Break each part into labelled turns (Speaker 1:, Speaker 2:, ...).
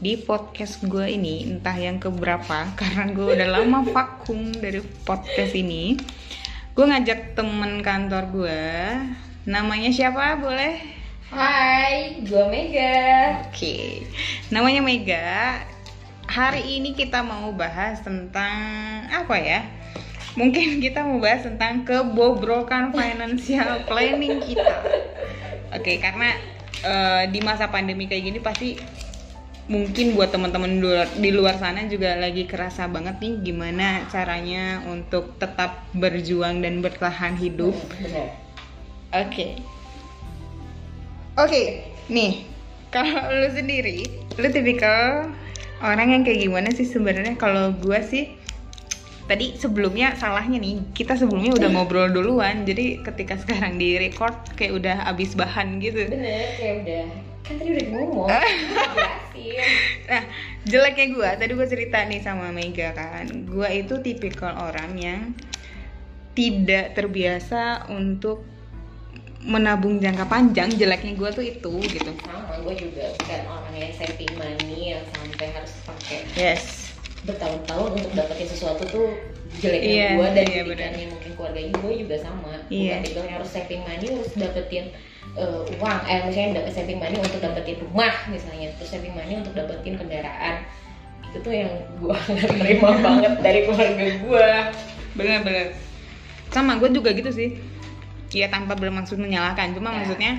Speaker 1: di podcast gue ini entah yang keberapa karena gue udah lama vakum dari podcast ini gue ngajak temen kantor gue namanya siapa boleh
Speaker 2: Hai, gue Mega.
Speaker 1: Oke, namanya Mega. Hari ini kita mau bahas tentang apa ya? Mungkin kita mau bahas tentang kebobrokan financial planning kita. Oke, karena eh, di masa pandemi kayak gini pasti mungkin buat teman-teman di luar, sana juga lagi kerasa banget nih gimana caranya untuk tetap berjuang dan bertahan hidup. Oke. Oke, nih kalau lu sendiri, lu tipikal orang yang kayak gimana sih sebenarnya? Kalau gua sih tadi sebelumnya salahnya nih kita sebelumnya udah ngobrol duluan. Jadi ketika sekarang di record kayak udah abis bahan gitu.
Speaker 2: Bener, kayak udah. Kan tadi udah ngomong. Jelasin.
Speaker 1: nah jeleknya gua. Tadi gua cerita nih sama Mega kan. Gua itu tipikal orang yang tidak terbiasa untuk menabung jangka panjang. Jeleknya gua tuh itu gitu.
Speaker 2: Sama, gue juga bukan orang yang saving money yang sampai harus pakai
Speaker 1: yes
Speaker 2: bertahun-tahun untuk dapetin sesuatu tuh jeleknya
Speaker 1: Iya,
Speaker 2: gue dan
Speaker 1: iya,
Speaker 2: didikannya mungkin keluarganya gue juga sama.
Speaker 1: Iya.
Speaker 2: bukan yang harus saving money harus dapetin eh, uang. Eh misalnya dapet saving money untuk dapetin rumah misalnya. Terus saving money untuk dapetin kendaraan. Itu tuh yang gue nggak terima banget dari keluarga gue
Speaker 1: bener-bener sama gue juga gitu sih. Ya tanpa bermaksud menyalahkan. Cuma
Speaker 2: Ya.
Speaker 1: maksudnya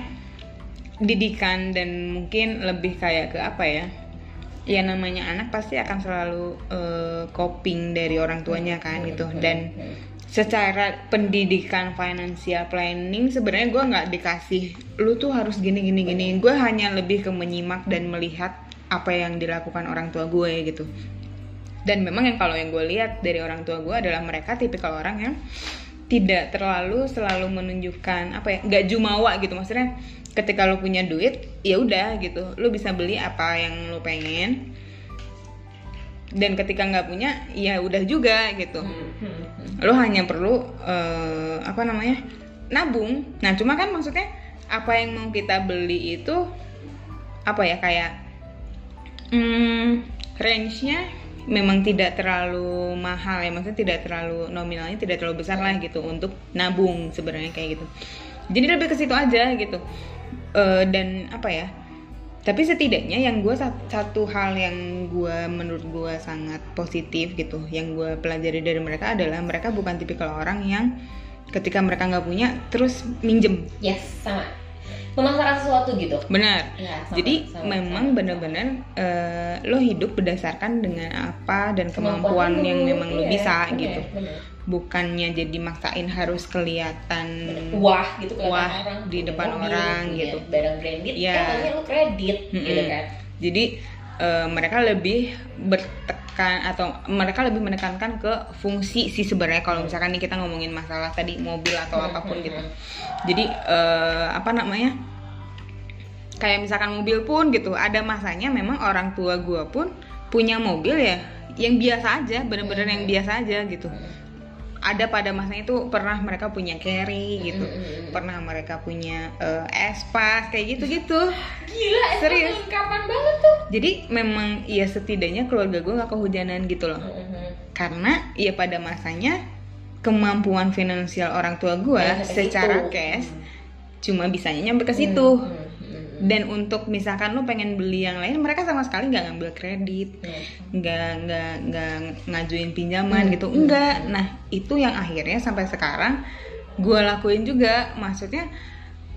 Speaker 1: didikan dan mungkin lebih kayak ke apa ya ya namanya anak pasti akan selalu eh, coping dari orang tuanya kan gitu. Dan secara pendidikan financial planning sebenarnya gue nggak dikasih lu tuh harus gini gini gini. Gue hanya lebih ke menyimak dan melihat apa yang dilakukan orang tua gue gitu. Dan memang yang kalau yang gue lihat dari orang tua gue adalah mereka tipikal orang yang tidak terlalu selalu menunjukkan apa ya nggak jumawa gitu. Maksudnya ketika lu punya duit ya udah gitu. Lu bisa beli apa yang lu pengen. Dan ketika nggak punya ya udah juga gitu. Lo hanya perlu eh, apa namanya nabung. Nah cuma kan maksudnya apa yang mau kita beli itu apa ya kayak hmm, range-nya memang tidak terlalu mahal ya maksudnya tidak terlalu nominalnya tidak terlalu besar lah gitu untuk nabung sebenarnya kayak gitu. Jadi lebih ke situ aja gitu. Eh, dan apa ya tapi setidaknya yang gue satu hal yang gue menurut gue sangat positif gitu yang gue pelajari dari mereka adalah mereka bukan tipikal orang yang ketika mereka nggak punya terus minjem.
Speaker 2: Yes sama memaksakan sesuatu gitu.
Speaker 1: Benar.
Speaker 2: Ya, sama,
Speaker 1: jadi
Speaker 2: sama,
Speaker 1: memang benar-benar eh, lo hidup berdasarkan dengan apa dan kemampuan
Speaker 2: Kemampuan
Speaker 1: yang
Speaker 2: lu,
Speaker 1: memang lo
Speaker 2: iya,
Speaker 1: bisa
Speaker 2: bener,
Speaker 1: gitu.
Speaker 2: bener.
Speaker 1: bukannya jadi maksain harus kelihatan
Speaker 2: wah gitu kelihatan
Speaker 1: Wah,
Speaker 2: orang
Speaker 1: di depan
Speaker 2: mobil,
Speaker 1: orang gitu.
Speaker 2: barang branded eh taunya lu kredit gitu
Speaker 1: Mm-mm.
Speaker 2: kan.
Speaker 1: Jadi eh, mereka lebih bertekan atau mereka lebih menekankan ke fungsi sih sebenarnya kalau misalkan nih kita ngomongin masalah tadi mobil atau apa pun gitu. Jadi eh, apa namanya? Kayak misalkan mobil pun gitu, ada masanya memang orang tua gua pun punya mobil ya yang biasa aja, bener-bener yang biasa aja gitu. Ada pada masanya itu pernah mereka punya carry gitu,
Speaker 2: Mm-mm.
Speaker 1: pernah mereka punya eh, espas kayak gitu-gitu.
Speaker 2: gila itu
Speaker 1: Serius.
Speaker 2: kapan banget tuh
Speaker 1: Jadi memang ya setidaknya keluarga gue nggak kehujanan gitu loh. Karena ya pada masanya kemampuan finansial orang tua gue
Speaker 2: Ya, sampai
Speaker 1: secara
Speaker 2: situ.
Speaker 1: cash cuma bisanya nyampe ke situ. Dan untuk misalkan lo pengen beli yang lain, mereka sama sekali nggak ngambil kredit, nggak nggak nggak ngajuin pinjaman
Speaker 2: Hmm.
Speaker 1: gitu, enggak. Nah itu yang akhirnya sampai sekarang gue lakuin juga. Maksudnya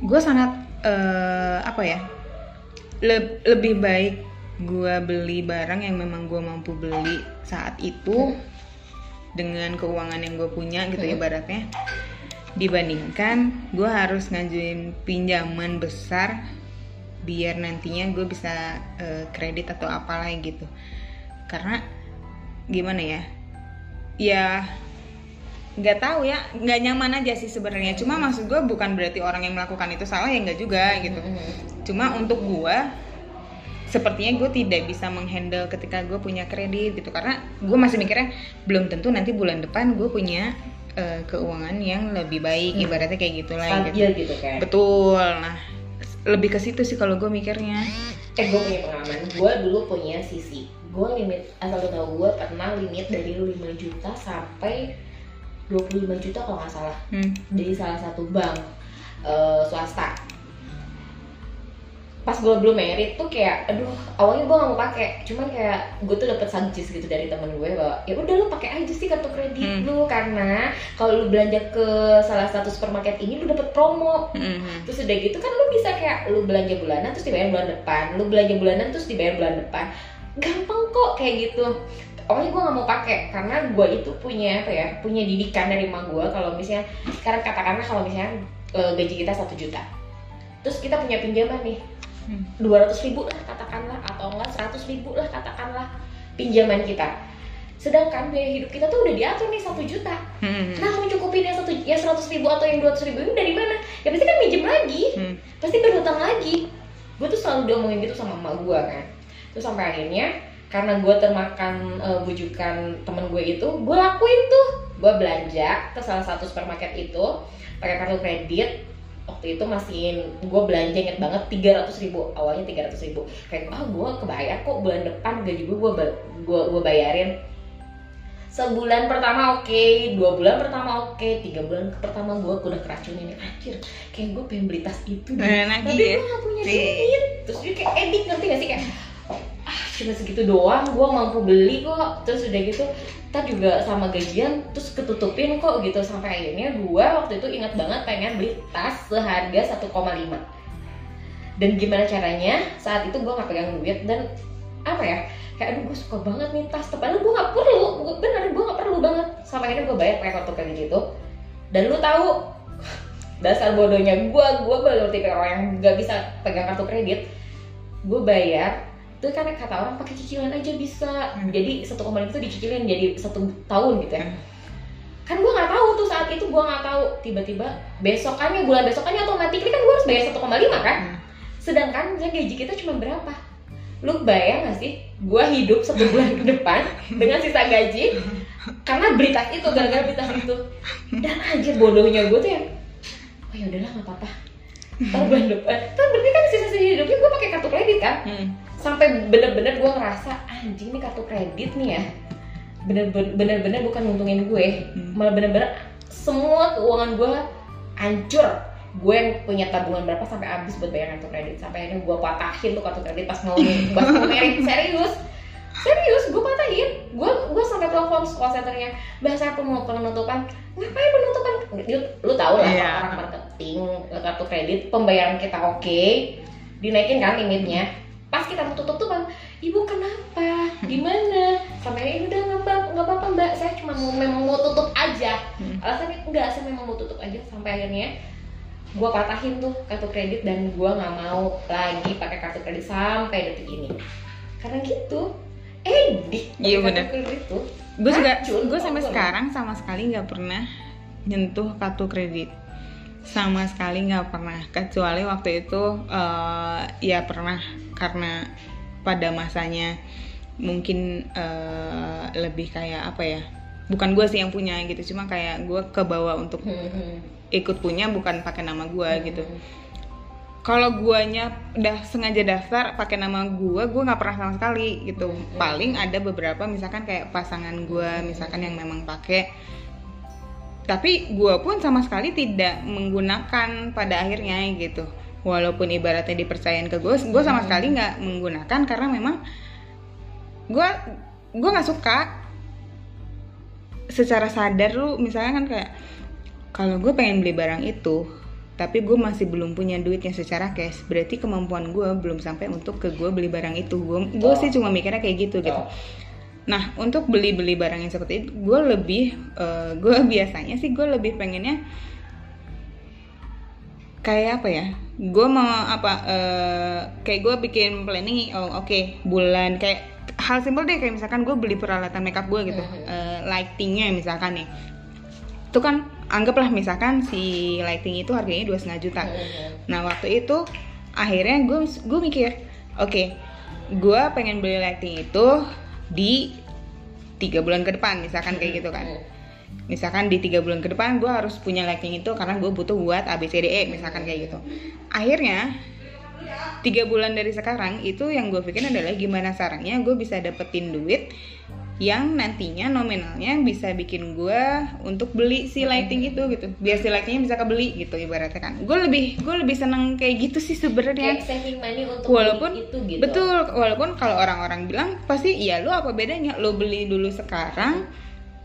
Speaker 1: gue sangat eh, apa ya? le- lebih baik gue beli barang yang memang gue mampu beli saat itu dengan keuangan yang gue punya gitu
Speaker 2: Hmm.
Speaker 1: ibaratnya dibandingkan gue harus ngajuin pinjaman besar biar nantinya gue bisa eh, kredit atau apalah gitu. Karena gimana ya? Ya nggak tahu ya nggak nyaman aja sih sebenarnya. Cuma maksud gue bukan berarti orang yang melakukan itu salah ya nggak juga gitu. Cuma untuk gue sepertinya gue tidak bisa menghandle ketika gue punya kredit gitu. Karena gue masih mikirnya belum tentu nanti bulan depan gue punya eh, keuangan yang lebih baik.
Speaker 2: Hmm.
Speaker 1: ibaratnya kayak gitulah
Speaker 2: stabil
Speaker 1: gitu.
Speaker 2: gitu kan.
Speaker 1: Betul. Nah lebih ke situ sih kalau gue mikirnya.
Speaker 2: Eh gue punya pengalaman. Gue dulu punya sisi. Gue limit asal lo tau gue pernah limit dari 5 juta sampai 25 juta kalau nggak salah.
Speaker 1: Hmm.
Speaker 2: dari salah satu bank eh, swasta pas gue belum merit tuh kayak aduh awalnya gue gak mau pakai cuman kayak gue tuh dapet suggest gitu dari temen gue bahwa ya udah lu pakai aja sih kartu kredit
Speaker 1: Hmm.
Speaker 2: lu karena kalau lu belanja ke salah satu supermarket ini lu dapet promo
Speaker 1: Hmm.
Speaker 2: terus udah gitu kan lu bisa kayak lu belanja bulanan terus dibayar bulan depan lu belanja bulanan terus dibayar bulan depan gampang kok kayak gitu awalnya gue nggak mau pakai karena gue itu punya apa ya punya didikan dari emak gue kalau misalnya sekarang katakanlah kalau misalnya eh, gaji kita satu juta terus kita punya pinjaman nih. Dua ratus ribu lah katakanlah atau enggak seratus ribu lah katakanlah pinjaman kita. Sedangkan biaya hidup kita tuh udah diatur nih satu juta.
Speaker 1: Hmm.
Speaker 2: nah mencukupin yang satu yang seratus ribu atau yang dua ratus ribu ini dari mana? Ya pasti kan minjem lagi.
Speaker 1: Hmm.
Speaker 2: pasti berhutang lagi. Gue tuh selalu diomongin gitu sama emak gue kan. Terus sampai akhirnya karena gue termakan eh, bujukan temen gue itu gue lakuin tuh. Gue belanja ke salah satu supermarket itu pakai kartu kredit waktu itu masih gue belanja inget banget 300 ribu awalnya 300 ribu. Kayak ah gue kebayar kok bulan depan gaji gue gue gue gue bayarin. Sebulan pertama oke dua bulan pertama oke tiga bulan pertama gue udah keracunin. Anjir kayak gue pengen beli tas itu deh.
Speaker 1: Nah,
Speaker 2: tapi gue gak punya
Speaker 1: Iya.
Speaker 2: duit. Terus dia kayak edik ngerti gak sih? Kayak cuma segitu doang gue mampu beli kok. Terus udah gitu kita juga sama gajian terus ketutupin kok gitu. Sampai akhirnya gue waktu itu ingat banget pengen beli tas seharga 1,5 dan gimana caranya? Saat itu gue nggak pegang duit dan apa ya? Kayak aduh gue suka banget nih tas. Padahal gue nggak perlu Gua- bener gue nggak perlu banget. Sampai akhirnya gue bayar pakai kartu kredit itu. Dan lu tahu dasar bodohnya gue gue baru tipe orang yang nggak bisa pegang kartu kredit. Gue bayar itu kan kata orang pakai cicilan aja bisa.
Speaker 1: Hmm.
Speaker 2: jadi satu koma itu dicicilin jadi satu tahun gitu ya.
Speaker 1: Hmm.
Speaker 2: kan gue nggak tahu tuh saat itu gue nggak tahu. Tiba-tiba besokannya bulan besokannya otomatis kan gue harus bayar 1,5 kan?
Speaker 1: Hmm.
Speaker 2: sedangkan misalnya gaji kita cuma berapa? Lu bayang gak sih gue hidup satu bulan ke depan dengan sisa gaji? Karena beli tas itu gara-gara beli tas itu. Dan aja bodohnya gue tuh yang oh ya udahlah nggak apa-apa. Ntar bulan depan. Kan berarti kan sisa-sisa hidupnya gue pakai kartu kredit kan?
Speaker 1: Hmm.
Speaker 2: Sampai bener-bener gue ngerasa anjing nih kartu kredit nih ya. Bener-bener bukan nguntungin gue.
Speaker 1: Hmm.
Speaker 2: malah bener-bener semua keuangan gue hancur. Gue yang punya tabungan berapa sampai habis buat bayar kartu kredit. Sampai akhirnya gue patahin tuh kartu kredit pas mau pas mau merit serius. Serius gue patahin. Gue gue sampai telepon call centernya bahasa aku mau penutupan. Ngapain penutupan? Lu, lu tau lah
Speaker 1: Iya.
Speaker 2: orang marketing kartu kredit pembayaran kita oke. Dinaikin kan limitnya pas kita mau tutup tuh bang ibu kenapa? Gimana? Sampai ini udah nggak apa- nggak apa-apa mbak. Saya cuma mau memang mau tutup aja.
Speaker 1: Hmm.
Speaker 2: alasannya enggak saya memang mau tutup aja sampai akhirnya gue patahin tuh kartu kredit dan gue nggak mau lagi pakai kartu kredit sampai detik ini. Karena gitu edik
Speaker 1: Iya, bener.
Speaker 2: kredit tuh
Speaker 1: gue juga gue sampai sekarang sama sekali nggak pernah nyentuh kartu kredit. Sama sekali nggak pernah kecuali waktu itu eh, ya pernah karena pada masanya mungkin eh, lebih kayak apa ya bukan gue sih yang punya gitu cuma kayak gue kebawa untuk
Speaker 2: Hmm, hmm.
Speaker 1: ikut punya bukan pakai nama gue gitu
Speaker 2: Hmm.
Speaker 1: kalau guanya udah sengaja daftar pakai nama gua gua nggak pernah sama sekali gitu
Speaker 2: Hmm.
Speaker 1: paling ada beberapa misalkan kayak pasangan gua misalkan yang memang pakai tapi gua pun sama sekali tidak menggunakan pada akhirnya gitu walaupun ibaratnya dipercayain ke gue gue sama sekali nggak menggunakan karena memang gue gue nggak suka. Secara sadar lu misalnya kan kayak kalau gue pengen beli barang itu tapi gue masih belum punya duitnya secara cash berarti kemampuan gue belum sampai untuk ke gue beli barang itu. Gue gue
Speaker 2: Oh.
Speaker 1: sih cuma mikirnya kayak gitu gitu. Nah untuk beli beli barang yang seperti itu gue lebih eh, gue biasanya sih gue lebih pengennya kayak apa ya gue mau apa eh, kayak gue bikin planning oh oke bulan kayak hal simpel deh kayak misalkan gue beli peralatan makeup gue gitu eh, lightingnya misalkan nih. Itu kan anggaplah misalkan si lighting itu harganya dua setengah juta. Nah waktu itu akhirnya gue gue mikir, oke, gue pengen beli lighting itu di tiga bulan ke depan, misalkan kayak gitu kan. Misalkan di tiga bulan ke depan gue harus punya lighting itu karena gue butuh buat ABCDE, misalkan kayak gitu. Akhirnya tiga bulan dari sekarang itu yang gue pikir adalah gimana caranya gue bisa dapetin duit yang nantinya nominalnya bisa bikin gue untuk beli si lighting itu gitu. Biar si lightingnya bisa kebeli gitu ibaratnya kan. Gue lebih gue lebih seneng kayak gitu sih sebenarnya.
Speaker 2: Kayak saving money untuk
Speaker 1: walaupun
Speaker 2: itu gitu.
Speaker 1: betul walaupun kalau orang-orang bilang pasti iya lo apa bedanya? Lo beli dulu sekarang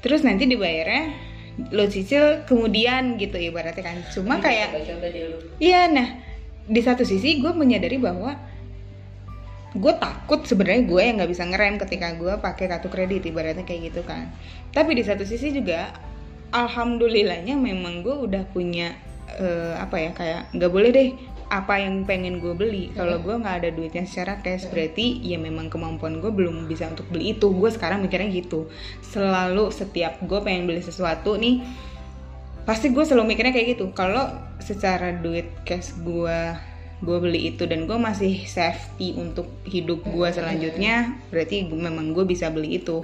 Speaker 1: terus nanti dibayarnya lo cicil kemudian gitu ibaratnya kan. Cuma kayak iya nah di satu sisi gue menyadari bahwa gue takut sebenarnya gue yang nggak bisa ngerem ketika gue pakai kartu kredit ibaratnya kayak gitu kan. Tapi di satu sisi juga alhamdulillahnya memang gue udah punya eh, apa ya kayak nggak boleh deh apa yang pengen gue beli. Kalau gue nggak ada duitnya secara cash berarti ya memang kemampuan gue belum bisa untuk beli itu. Gue sekarang mikirnya gitu. Selalu setiap gue pengen beli sesuatu nih pasti gue selalu mikirnya kayak gitu. Kalau secara duit cash gue gue beli itu dan gue masih safety untuk hidup gue selanjutnya berarti gu- memang gue bisa beli itu.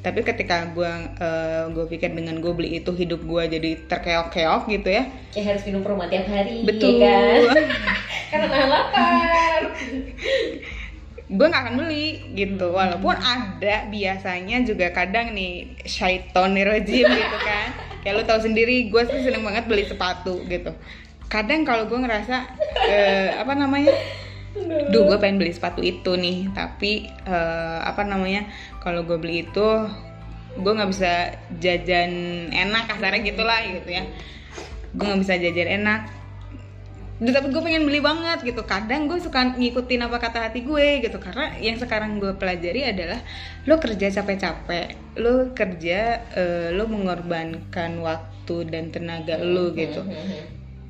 Speaker 1: Tapi ketika gue eh, gue pikir dengan gue beli itu hidup gue jadi terkeok-keok gitu ya.
Speaker 2: Kayak harus minum perma tiap hari
Speaker 1: betul.
Speaker 2: ya kan? Karena nahan lapar.
Speaker 1: Gue nggak akan beli gitu walaupun ada biasanya juga kadang nih syaiton nih gitu kan. Kayak lu tahu sendiri gue sih seneng banget beli sepatu gitu kadang kalau gue ngerasa eh, apa namanya? Duh gue pengen beli sepatu itu nih. Tapi eh, apa namanya? Kalau gue beli itu Gue nggak bisa jajan enak kasarnya gitulah gitu ya. Gue nggak bisa jajan enak. Tapi gue pengen beli banget gitu. Kadang gue suka ngikutin apa kata hati gue gitu. Karena yang sekarang gue pelajari adalah lo kerja capek-capek lo kerja eh, lo mengorbankan waktu dan tenaga lo gitu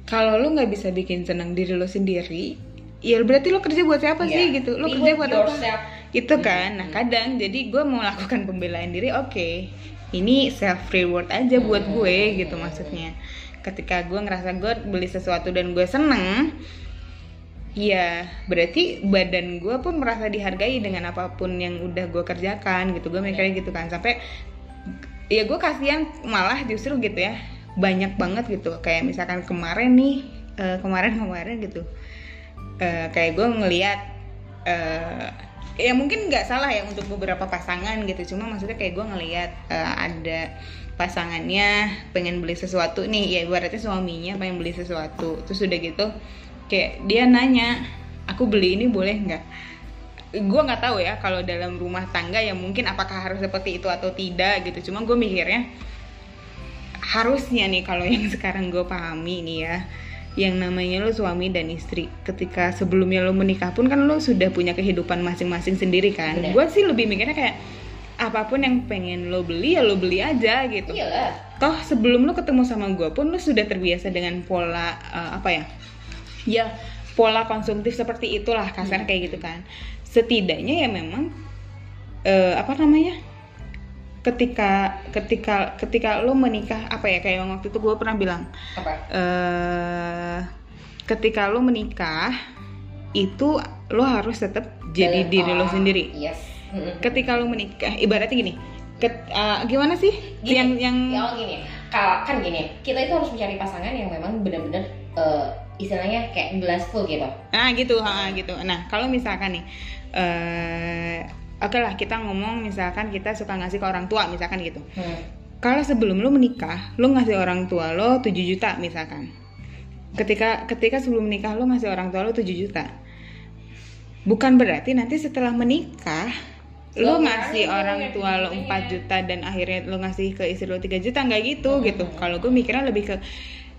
Speaker 1: kalau lo nggak bisa bikin senang diri lo sendiri ya berarti lo kerja buat siapa sih
Speaker 2: Iya.
Speaker 1: gitu? Lo kerja buat apa?
Speaker 2: yourself.
Speaker 1: itu kan? Nah kadang jadi gue mau lakukan pembelaan diri oke ini self reward aja buat gue gitu maksudnya. Ketika gue ngerasa gue beli sesuatu dan gue seneng ya berarti badan gue pun merasa dihargai dengan apa pun yang udah gue kerjakan gitu. Gue mikirnya gitu kan. Sampai ya gue kasihan malah justru gitu ya banyak banget gitu. Kayak misalkan kemarin nih eh, kemarin-kemarin gitu. Eh, kayak gue ngeliat eh, ya mungkin nggak salah ya untuk beberapa pasangan gitu. Cuma maksudnya kayak gue ngeliat eh, ada pasangannya pengen beli sesuatu nih. Ya ibaratnya suaminya pengen beli sesuatu. Terus udah gitu kayak dia nanya aku beli ini boleh nggak? Gue nggak tahu ya kalau dalam rumah tangga ya mungkin apakah harus seperti itu atau tidak gitu. Cuma gue mikirnya harusnya nih kalau yang sekarang gue pahami nih ya yang namanya lo suami dan istri ketika sebelumnya lo menikah pun kan lo sudah punya kehidupan masing-masing sendiri kan. Gue sih lebih mikirnya kayak apa pun yang pengen lo beli ya lo beli aja gitu.
Speaker 2: Iyalah.
Speaker 1: Toh sebelum lo ketemu sama gue pun lo sudah terbiasa dengan pola eh, apa ya? Ya pola konsumtif seperti itulah kasar kayak gitu kan. Setidaknya ya memang eh, apa namanya ketika ketika ketika lo menikah apa ya kayak waktu itu gue pernah bilang
Speaker 2: apa?
Speaker 1: eh ketika lo menikah itu lo harus tetap jadi
Speaker 2: Dalam-
Speaker 1: diri lo
Speaker 2: oh,
Speaker 1: sendiri.
Speaker 2: yes.
Speaker 1: Ketika lo menikah ibaratnya gini ket- eh, gimana sih?
Speaker 2: Gini,
Speaker 1: yang yang
Speaker 2: ya oh gini. Kalau kan gini kita itu harus mencari pasangan yang memang benar-benar eh, istilahnya kayak gelas full gitu.
Speaker 1: Ah gitu, ha, gitu. Nah kalau misalkan nih, eh oke lah kita ngomong misalkan kita suka ngasih ke orang tua misalkan gitu.
Speaker 2: Hmm.
Speaker 1: Kalau sebelum lo menikah, lo ngasih orang tua lo 7 juta misalkan. Ketika ketika sebelum menikah lo ngasih orang tua lo 7 juta. Bukan berarti nanti setelah menikah lo
Speaker 2: Lo
Speaker 1: ngasih orang tua lo
Speaker 2: ya
Speaker 1: 4 juta dan akhirnya lo ngasih ke istri lo 3 juta nggak gitu gitu. Kalau gue mikirnya lebih ke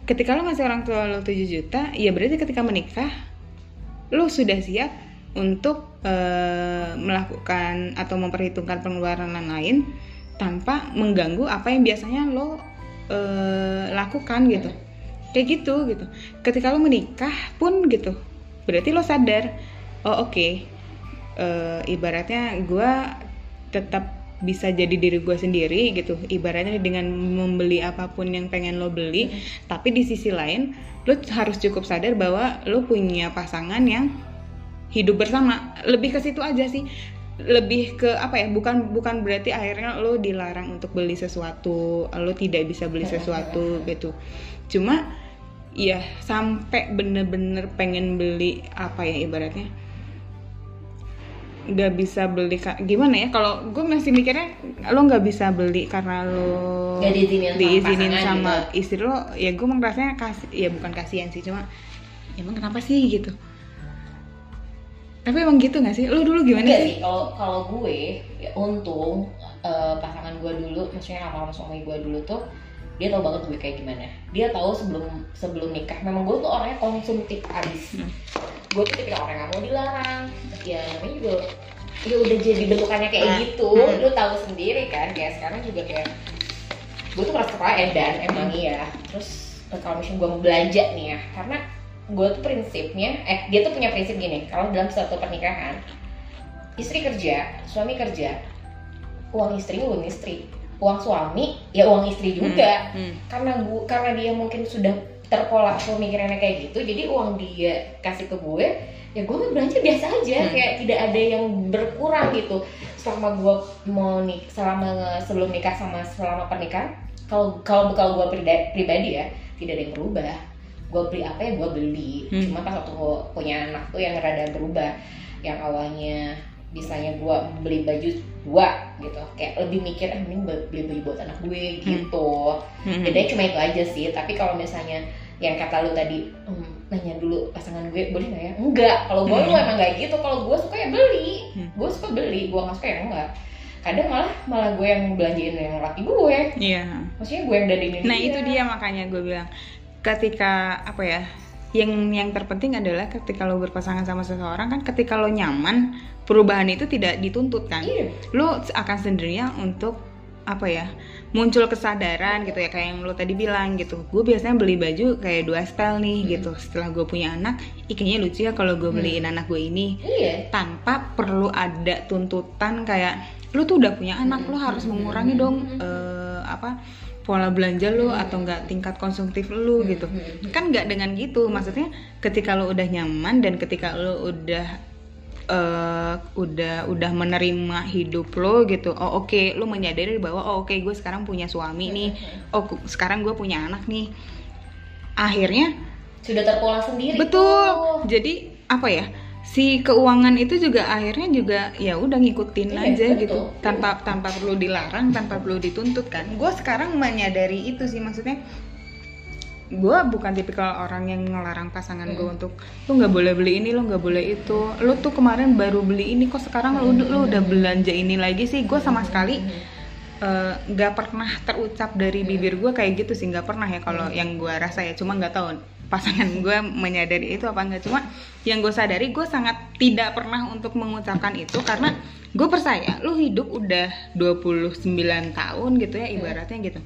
Speaker 1: ketika lo ngasih orang tua lo 7 juta, ya berarti ketika menikah lo sudah siap untuk eh, melakukan atau memperhitungkan pengeluaran lain tanpa mengganggu apa yang biasanya lo eh, lakukan gitu. Kayak gitu gitu. Ketika lo menikah pun gitu berarti lo sadar oh oke eh, ibaratnya gue tetap bisa jadi diri gue sendiri gitu. Ibaratnya dengan membeli apa pun yang pengen lo beli tapi di sisi lain lo harus cukup sadar bahwa lo punya pasangan yang hidup bersama. Lebih ke situ aja sih. Lebih ke apa ya bukan bukan berarti akhirnya lo dilarang untuk beli sesuatu lo tidak bisa beli sesuatu gitu. Cuma Iya, sampai bener-bener pengen beli apa ya ibaratnya nggak bisa beli gimana ya kalau gue masih mikirnya lo nggak bisa beli karena lo
Speaker 2: Nggak diizinin sama
Speaker 1: diizinin sama
Speaker 2: gitu.
Speaker 1: istri lo ya gue merasanya kasih ya bukan kasihan sih cuma emang kenapa sih? gitu tapi emang gitu nggak sih lo dulu gimana
Speaker 2: Enggak
Speaker 1: sih
Speaker 2: kalau kalau gue ya untung eh, pasangan gue dulu, maksudnya lama-lama suami gue dulu tuh dia tahu banget gue kayak gimana. Dia tahu sebelum sebelum nikah. Memang gue tuh orangnya konsumtif abis.
Speaker 1: Hmm.
Speaker 2: Gue tuh tipikal orang yang gak mau dilarang. Ya namanya juga ya udah jadi bentukannya kayak
Speaker 1: Hmm.
Speaker 2: gitu.
Speaker 1: Hmm.
Speaker 2: Lu tahu sendiri kan. Kayak sekarang juga kayak gue tuh merasa suka edan emang
Speaker 1: Hmm.
Speaker 2: iya. Terus kalau misalnya gue mau belanja nih ya, karena gue tuh prinsipnya, eh dia tuh punya prinsip gini. Kalau dalam satu pernikahan, istri kerja, suami kerja, uang istri uang istri, uang suami ya uang istri juga.
Speaker 1: Hmm.
Speaker 2: Karena gua, karena dia mungkin sudah terpola pemikirannya kayak gitu, jadi uang dia kasih ke gue, ya gue belanja biasa aja,
Speaker 1: Hmm.
Speaker 2: kayak tidak ada yang berkurang gitu. Selama gue mau nik, selama sebelum nikah sama selama pernikahan, kalau kalau kalau gue pribadi ya tidak ada yang berubah. Gue beli apa ya gue beli.
Speaker 1: Hmm.
Speaker 2: Cuma pas waktu gue punya anak tuh yang rada berubah, yang awalnya misalnya gue beli baju dua gitu kayak lebih mikir eh mending beli beli buat anak gue gitu
Speaker 1: Hmm.
Speaker 2: bedanya cuma itu aja sih tapi kalau misalnya yang kata lu tadi "Hmm, nanya dulu pasangan gue boleh nggak ya enggak kalau gue
Speaker 1: Hmm.
Speaker 2: lu emang nggak gitu kalau gue suka ya beli
Speaker 1: Hmm.
Speaker 2: gue suka beli gue nggak suka ya enggak kadang malah malah gue yang belanjain yang laki gue
Speaker 1: Iya.
Speaker 2: maksudnya gue yang dari
Speaker 1: Nah itu dia makanya gue bilang ketika apa ya yang yang terpenting adalah ketika lo berpasangan sama seseorang kan ketika lo nyaman perubahan itu tidak dituntut kan?
Speaker 2: Iya.
Speaker 1: Lo akan sendirinya untuk apa ya muncul kesadaran gitu ya kayak yang lo tadi bilang gitu. Gue biasanya beli baju kayak dua style nih
Speaker 2: Hmm.
Speaker 1: gitu. Setelah gue punya anak ikenya lucu ya kalau gue beliin anak gue ini.
Speaker 2: Iya.
Speaker 1: Tanpa perlu ada tuntutan kayak lu tuh udah punya anak lu harus mengurangi dong eh, apa pola belanja lu atau enggak tingkat konsumtif lu gitu. kan nggak dengan gitu. Maksudnya ketika lu udah nyaman dan ketika lu udah eh, udah udah menerima hidup lo gitu oh oke lu menyadari bahwa oh oke gue sekarang punya suami nih. oh sekarang gue punya anak nih. Akhirnya
Speaker 2: sudah terpola sendiri.
Speaker 1: Betul.
Speaker 2: tuh.
Speaker 1: Jadi apa ya? Si keuangan itu juga akhirnya juga ya udah ngikutin
Speaker 2: Iya,
Speaker 1: aja
Speaker 2: betul.
Speaker 1: gitu. Tanpa tanpa perlu dilarang, tanpa perlu dituntut kan. Gue sekarang menyadari itu sih maksudnya gue bukan tipikal orang yang ngelarang pasangan gue
Speaker 2: Hmm.
Speaker 1: untuk lu nggak boleh beli ini lu nggak boleh itu lu tuh kemarin baru beli ini kok sekarang lu, lu udah belanja ini lagi sih gue sama sekali eh, nggak pernah terucap dari bibir gue kayak gitu sih nggak pernah ya kalau yang gue rasa ya cuma nggak tahu pasangan gue menyadari itu apa enggak. Cuma yang gue sadari gue sangat tidak pernah untuk mengucapkan itu karena gue percaya lu hidup udah 29 tahun gitu ya ibaratnya gitu.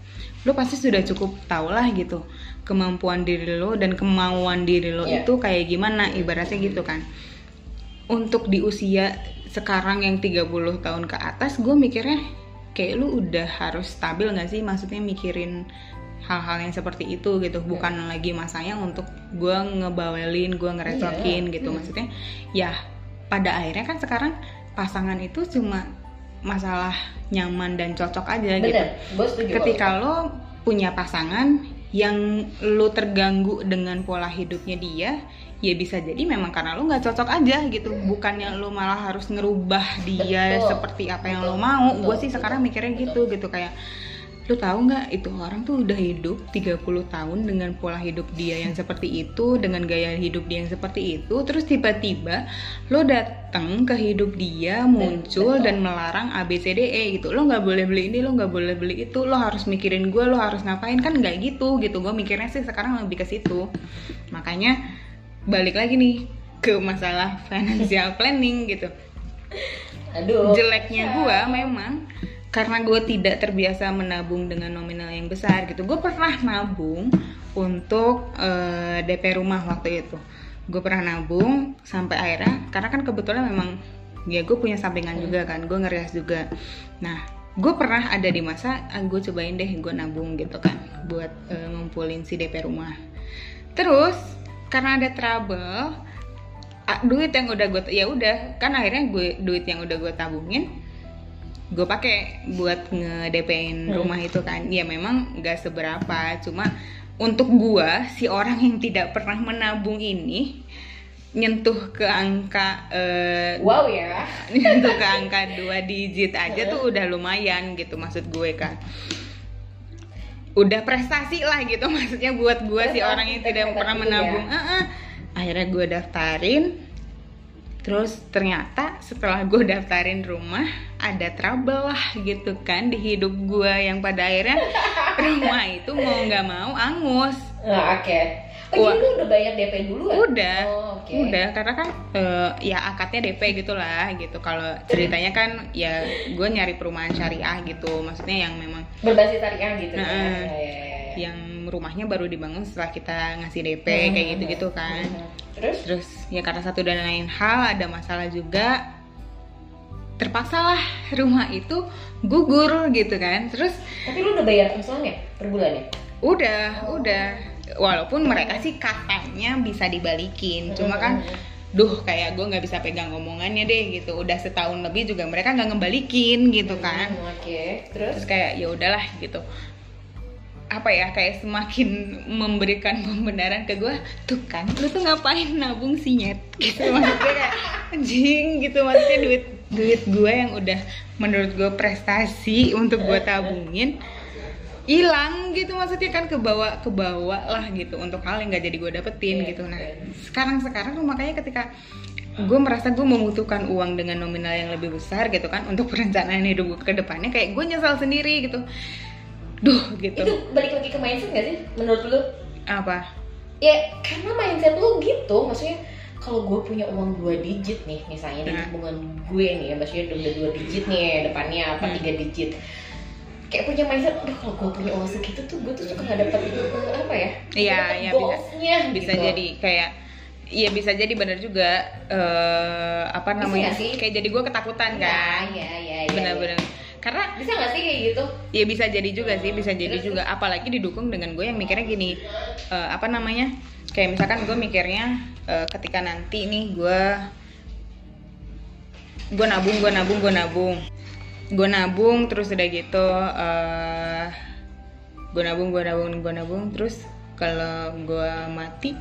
Speaker 1: Lu pasti sudah cukup tau lah gitu kemampuan diri lo dan kemauan diri lo
Speaker 2: Iya.
Speaker 1: itu kayak gimana ibaratnya gitu kan. Untuk di usia sekarang yang 30 tahun ke atas gue mikirnya kayak lu udah harus stabil gak sih? Maksudnya mikirin hal-hal yang seperti itu gitu bukan lagi masanya untuk gue ngebawelin gue ngerecokin
Speaker 2: Iya.
Speaker 1: gitu maksudnya ya pada akhirnya kan sekarang pasangan itu cuma masalah nyaman dan cocok aja gitu
Speaker 2: bener gue setuju
Speaker 1: ketika lo punya pasangan yang lo terganggu dengan pola hidupnya dia ya bisa jadi memang karena lo nggak cocok aja gitu bukannya lo malah harus ngerubah dia
Speaker 2: Betul.
Speaker 1: seperti apa yang lo
Speaker 2: Betul.
Speaker 1: mau
Speaker 2: Betul.
Speaker 1: gue sih sekarang
Speaker 2: Betul.
Speaker 1: mikirnya
Speaker 2: Betul.
Speaker 1: gitu gitu kayak lo tahu nggak itu orang tuh udah hidup 30 tahun dengan pola hidup dia yang seperti itu dengan gaya hidup dia yang seperti itu terus tiba-tiba lo datang ke hidup dia muncul
Speaker 2: betul.
Speaker 1: dan melarang A B C D E gitu. Lo nggak boleh beli ini lo nggak boleh beli itu lo harus mikirin gue lo harus ngapain kan nggak gitu gitu. Gue mikirnya sih sekarang lebih ke situ. Makanya balik lagi nih ke masalah financial planning gitu.
Speaker 2: Aduh.
Speaker 1: Jeleknya gue memang karena gue tidak terbiasa menabung dengan nominal yang besar gitu. Gue pernah nabung untuk eh, DP rumah waktu itu. Gue pernah nabung sampai akhirnya karena kan kebetulan memang ya gue punya sampingan juga kan gue ngerias juga. Nah gue pernah ada di masa ah, gue cobain deh gue nabung gitu kan buat eh, ngumpulin si DP rumah. Terus karena ada trouble ah, duit yang udah gue ya udah kan akhirnya gue duit yang udah gue tabungin gue pakai buat ngedepin
Speaker 2: Hmm.
Speaker 1: rumah itu kan. Ya memang nggak seberapa. Cuma untuk gua si orang yang tidak pernah menabung ini nyentuh ke angka eh,
Speaker 2: wow ya.
Speaker 1: nyentuh ke angka dua digit aja tuh udah lumayan gitu maksud gue kan udah prestasi lah gitu maksudnya buat gue si orang yang tidak pernah
Speaker 2: itu
Speaker 1: menabung.
Speaker 2: Ya.
Speaker 1: Eh, eh. akhirnya gue daftarin terus ternyata setelah gue daftarin rumah ada trouble lah gitu kan di hidup gue yang pada akhirnya rumah itu mau nggak mau angus.
Speaker 2: Nah, oke. Oh
Speaker 1: Wah.
Speaker 2: jadi lu udah bayar DP dulu kan
Speaker 1: udah.
Speaker 2: Oh, oke.
Speaker 1: Udah karena kan eh, ya akadnya DP gitulah gitu. Kalau ceritanya kan ya gue nyari perumahan syariah gitu. Maksudnya yang memang
Speaker 2: berbasis syariah gitu
Speaker 1: Nah,
Speaker 2: ya, ya, ya, ya.
Speaker 1: yang rumahnya baru dibangun setelah kita ngasih DP
Speaker 2: Hmm,
Speaker 1: kayak
Speaker 2: hmm,
Speaker 1: gitu gitu
Speaker 2: hmm,
Speaker 1: kan.
Speaker 2: Hmm. terus?
Speaker 1: Terus ya karena satu dan lain hal ada masalah juga terpaksa lah rumah itu gugur gitu kan. Terus
Speaker 2: tapi lu udah bayar angsurannya per bulan ya?
Speaker 1: Udah
Speaker 2: Oh.
Speaker 1: udah walaupun mereka sih katanya bisa dibalikin cuma kan
Speaker 2: Hmm,
Speaker 1: duh kayak gue nggak bisa pegang omongannya deh gitu. Udah setahun lebih juga mereka nggak ngembalikin gitu kan.
Speaker 2: Hmm, oke. Terus?
Speaker 1: Terus kayak ya udahlah gitu apa ya kayak semakin memberikan pembenaran ke gue tuh kan lu tuh ngapain nabung sinyet gitu maksudnya kayak anjing gitu maksudnya duit duit gue yang udah menurut gue prestasi untuk gue tabungin hilang gitu maksudnya kan kebawa kebawa lah gitu untuk hal yang nggak jadi gue dapetin
Speaker 2: Iya,
Speaker 1: gitu. Nah
Speaker 2: betul.
Speaker 1: sekarang sekarang tuh makanya ketika gue merasa gue membutuhkan uang dengan nominal yang lebih besar gitu kan untuk perencanaan hidup gue ke depannya kayak gue nyesal sendiri gitu duh gitu
Speaker 2: itu balik lagi ke mindset gak sih menurut lu
Speaker 1: apa
Speaker 2: ya karena mindset lu gitu maksudnya kalau gue punya uang dua digit nih misalnya di
Speaker 1: Nah.
Speaker 2: tabungan gue nih ya maksudnya udah dua digit nih depannya apa
Speaker 1: Hmm.
Speaker 2: tiga digit kayak punya mindset aduh kalau gue punya uang segitu tuh gue tuh suka nggak dapat eh, apa ya
Speaker 1: Iya,
Speaker 2: dapet
Speaker 1: iya, bisa. bisa
Speaker 2: gitu.
Speaker 1: jadi kayak Iya bisa jadi bener juga eh apa namanya
Speaker 2: sih?
Speaker 1: kayak jadi gue ketakutan
Speaker 2: ya
Speaker 1: kan
Speaker 2: ya ya ya,
Speaker 1: bener-bener karena
Speaker 2: ya. Bisa nggak sih kayak gitu?
Speaker 1: Ya bisa jadi juga sih bisa jadi
Speaker 2: Terus,
Speaker 1: juga. Apalagi didukung dengan gue yang mikirnya gini eh, apa namanya? Kayak misalkan gue mikirnya eh, ketika nanti nih gue gue nabung gue nabung gue nabung. Gue nabung terus udah gitu eh gue nabung gue nabung gue nabung terus kalau gue mati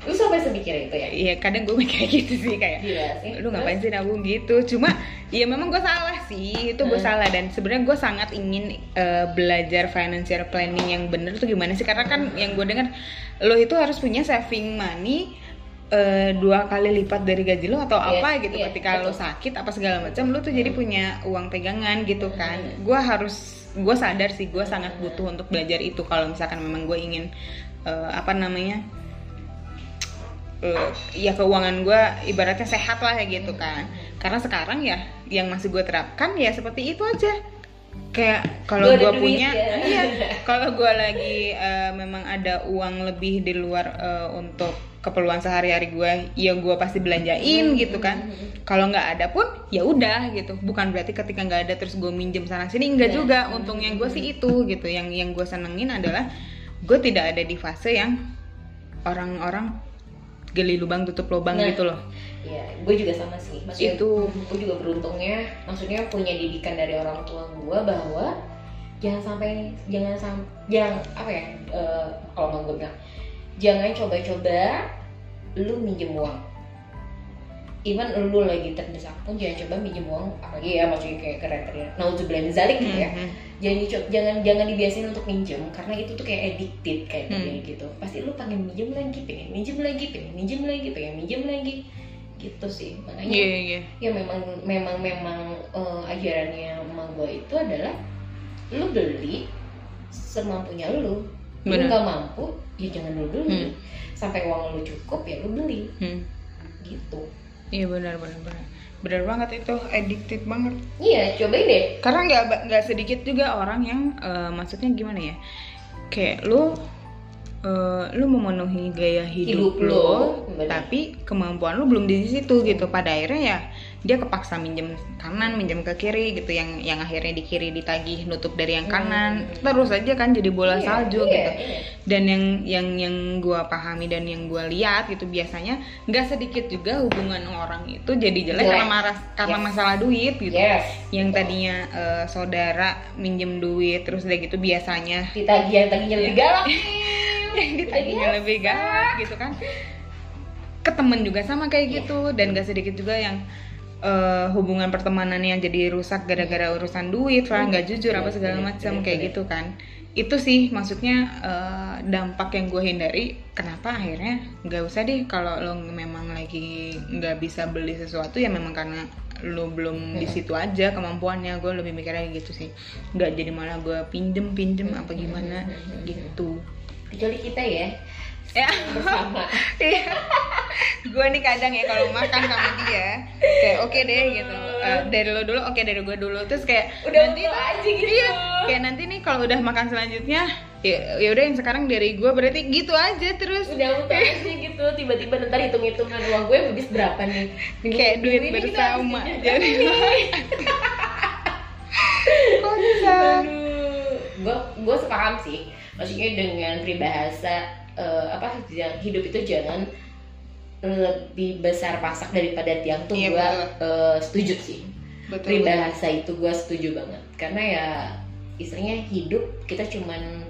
Speaker 2: lu sampai semikir itu ya?
Speaker 1: Ya kadang gue mikir gitu sih kayak
Speaker 2: gila sih.
Speaker 1: Lu ngapain sih nabung gitu? Cuma ya memang gue salah sih itu gue
Speaker 2: Hmm.
Speaker 1: salah. Dan sebenarnya gue sangat ingin eh, belajar financial planning yang bener tuh gimana sih? Karena kan yang gue dengar lo itu harus punya saving money eh, dua kali lipat dari gaji lo atau
Speaker 2: Iya,
Speaker 1: apa gitu
Speaker 2: iya,
Speaker 1: ketika lo
Speaker 2: betul.
Speaker 1: sakit apa segala macam lo tuh jadi punya uang pegangan gitu kan. Gue harus gue sadar sih gue sangat butuh untuk belajar itu kalau misalkan memang gue ingin eh, apa namanya eh, ya keuangan gue ibaratnya sehat lah ya gitu kan. Karena sekarang ya yang masih gue terapkan ya seperti itu aja. Kayak kalau gue punya
Speaker 2: ya.
Speaker 1: iya kalau gue lagi eh, memang ada uang lebih di luar eh, untuk keperluan sehari-hari gue ya gue pasti belanjain gitu kan. Kalau nggak ada pun ya udah gitu. Bukan berarti ketika nggak ada terus gue minjem sana sini enggak
Speaker 2: Iya.
Speaker 1: juga. Untungnya gue sih itu gitu. Yang yang gue senengin adalah gue tidak ada di fase yang orang-orang gali lubang tutup lubang
Speaker 2: Nah,
Speaker 1: gitu loh
Speaker 2: Iya, gue juga sama sih. Maksudnya
Speaker 1: Itu.
Speaker 2: gue juga beruntungnya, maksudnya punya didikan dari orang tua gue bahwa jangan sampai jangan sam jangan apa ya eh, kalau mau gue bilang jangan coba-coba lu minjem uang even lu lagi terdesak pun jangan coba minjem uang apalagi ya maksudnya kayak keren keren nauzubillah min zalik gitu ya
Speaker 1: Mhm.
Speaker 2: Jangan jangan jangan dibiasain untuk minjem karena itu tuh kayak addicted kayak
Speaker 1: Hmm.
Speaker 2: gitu pasti lu pengen minjem lagi pengen minjem lagi pengen minjem lagi pengen minjem lagi gitu sih makanya
Speaker 1: iya iya
Speaker 2: ya memang memang memang eh, ajarannya emak gue itu adalah lu beli semampunya lu lu
Speaker 1: Benar.
Speaker 2: nggak mampu ya jangan lu beli
Speaker 1: Hmm.
Speaker 2: sampai uang lu cukup ya lu beli
Speaker 1: Hmm.
Speaker 2: gitu
Speaker 1: iya benar benar benar benar banget itu addicted banget.
Speaker 2: Iya cobain deh.
Speaker 1: Karena nggak nggak sedikit juga orang yang eh, maksudnya gimana ya? Kayak lu eh, lu memenuhi gaya hidup,
Speaker 2: Hidup lu,
Speaker 1: lo, tapi kemampuan lu belum di situ gitu. Pada akhirnya ya dia kepaksa minjem kanan minjem ke kiri gitu yang yang akhirnya di kiri ditagih nutup dari yang kanan terus aja kan jadi bola
Speaker 2: Iya,
Speaker 1: salju
Speaker 2: iya,
Speaker 1: gitu
Speaker 2: iya.
Speaker 1: dan yang yang yang gue pahami dan yang gue lihat itu biasanya nggak sedikit juga hubungan orang itu jadi jelek
Speaker 2: Jelek.
Speaker 1: karena marah karena
Speaker 2: Yes.
Speaker 1: masalah duit gitu
Speaker 2: Yes.
Speaker 1: yang tadinya eh, saudara minjem duit terus udah gitu biasanya
Speaker 2: ditagih yang taginya lebih
Speaker 1: Iya.
Speaker 2: galak
Speaker 1: yang ditagihnya lebih galak gitu kan ke temen juga sama kayak gitu dan gak sedikit juga yang eh, hubungan pertemanan yang jadi rusak gara-gara urusan duit lah nggak jujur apa segala
Speaker 2: Bener,
Speaker 1: macam
Speaker 2: bener,
Speaker 1: kayak gitu kan. Itu sih maksudnya eh, dampak yang gue hindari. Kenapa akhirnya? Nggak usah deh kalau lo memang lagi nggak bisa beli sesuatu ya memang karena lo belum di situ aja kemampuannya. Gue lebih mikirnya gitu sih. Nggak jadi malah gue pinjem pinjem apa gimana gitu.
Speaker 2: Kecuali kita ya
Speaker 1: ya.
Speaker 2: Bersama.
Speaker 1: Iya. gue nih kadang ya kalau makan sama dia kayak oke deh gitu. Eh, dari lo dulu oke dari gue dulu. Terus kayak
Speaker 2: Udah
Speaker 1: nanti
Speaker 2: muka aja gitu.
Speaker 1: iya. Kayak nanti nih kalau udah makan selanjutnya ya ya udah yang sekarang dari gue berarti gitu aja terus.
Speaker 2: Udah muka aja gitu. Tiba-tiba ntar hitung-hitungan uang gue habis berapa nih? Minggu-
Speaker 1: kayak duit bersama. jadi kok bisa
Speaker 2: gue gue sepaham sih. Maksudnya dengan peribahasa eh, apa yang hidup itu jangan lebih besar pasak daripada tiang tuh
Speaker 1: Iya,
Speaker 2: gue
Speaker 1: betul.
Speaker 2: setuju sih.
Speaker 1: Betul
Speaker 2: peribahasa itu gue setuju banget. Karena ya istilahnya hidup kita cuman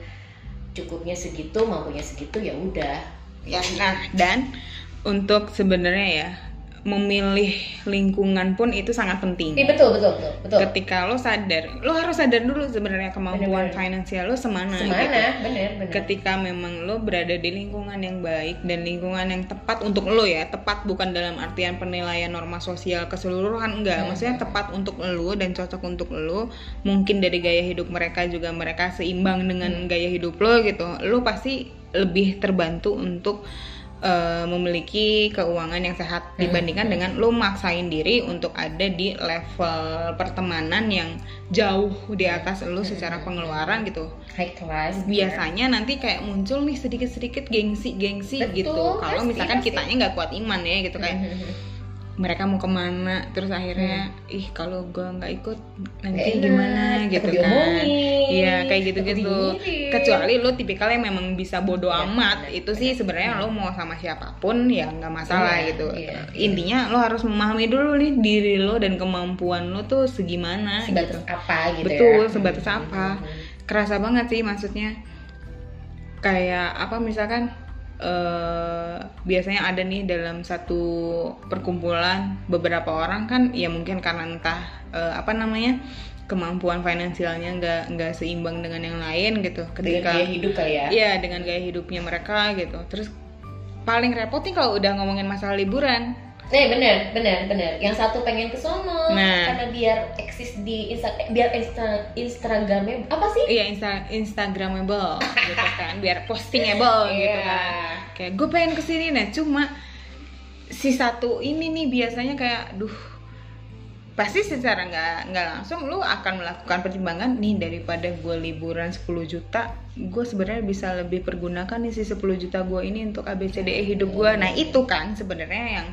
Speaker 2: cukupnya segitu mampunya segitu ya udah.
Speaker 1: Ya nah dan untuk sebenarnya ya memilih lingkungan pun itu sangat penting
Speaker 2: Iya, betul betul betul betul
Speaker 1: ketika lo sadar lo harus sadar dulu sebenarnya kemampuan
Speaker 2: Bener-bener.
Speaker 1: finansial lo semana, gitu.
Speaker 2: semana bener bener
Speaker 1: ketika memang lo berada di lingkungan yang baik dan lingkungan yang tepat untuk lo ya tepat bukan dalam artian penilaian norma sosial keseluruhan enggak
Speaker 2: Hmm.
Speaker 1: maksudnya tepat untuk lo dan cocok untuk lo mungkin dari gaya hidup mereka juga mereka seimbang dengan
Speaker 2: Hmm.
Speaker 1: gaya hidup lo gitu lo pasti lebih terbantu untuk eh, memiliki keuangan yang sehat
Speaker 2: Hmm.
Speaker 1: dibandingkan dengan lo maksain diri untuk ada di level pertemanan yang jauh di atas lo secara pengeluaran gitu.
Speaker 2: High class
Speaker 1: biasanya nanti kayak muncul nih sedikit-sedikit gengsi-gengsi gitu. Kalau misalkan
Speaker 2: pasti.
Speaker 1: kitanya nggak kuat iman ya gitu kayak mereka mau ke mana terus akhirnya ih kalau gua nggak ikut nanti
Speaker 2: enak,
Speaker 1: gimana? gitu kan. iya kayak gitu-gitu.
Speaker 2: dinyirin.
Speaker 1: kecuali lo tipikalnya memang bisa bodo
Speaker 2: Iya,
Speaker 1: amat itu sih sebenarnya lo mau sama siapa pun ya nggak masalah
Speaker 2: Iya,
Speaker 1: gitu.
Speaker 2: iya,
Speaker 1: intinya lo harus memahami dulu nih diri lo dan kemampuan lo tuh segimana
Speaker 2: sebatas
Speaker 1: gitu.
Speaker 2: apa gitu
Speaker 1: Betul,
Speaker 2: ya
Speaker 1: sebatas apa. kerasa banget sih maksudnya. Kayak apa misalkan eh biasanya ada nih dalam satu perkumpulan beberapa orang kan ya mungkin karena entah eh, apa namanya kemampuan finansialnya nggak nggak seimbang dengan yang lain gitu.
Speaker 2: Dengan
Speaker 1: ketika
Speaker 2: gaya hidup kali ya?
Speaker 1: Iya dengan gaya hidupnya mereka gitu. Terus paling repot nih kalau udah ngomongin masalah liburan
Speaker 2: Nih bener bener bener. Yang satu pengen ke sono
Speaker 1: Nah.
Speaker 2: karena biar eksis di insta biar insta instagramnya apa sih?
Speaker 1: Iya insta instagramable gitu kan. Biar postingable gitu
Speaker 2: Iya.
Speaker 1: kan. Kayak gue pengen ke sini nah cuma si satu ini nih biasanya kayak duh pasti secara nggak nggak langsung lu akan melakukan pertimbangan nih daripada gue liburan 10 juta gue sebenarnya bisa lebih pergunakan nih si 10 juta gue ini untuk ABCDE E hidup gue nah itu kan sebenarnya yang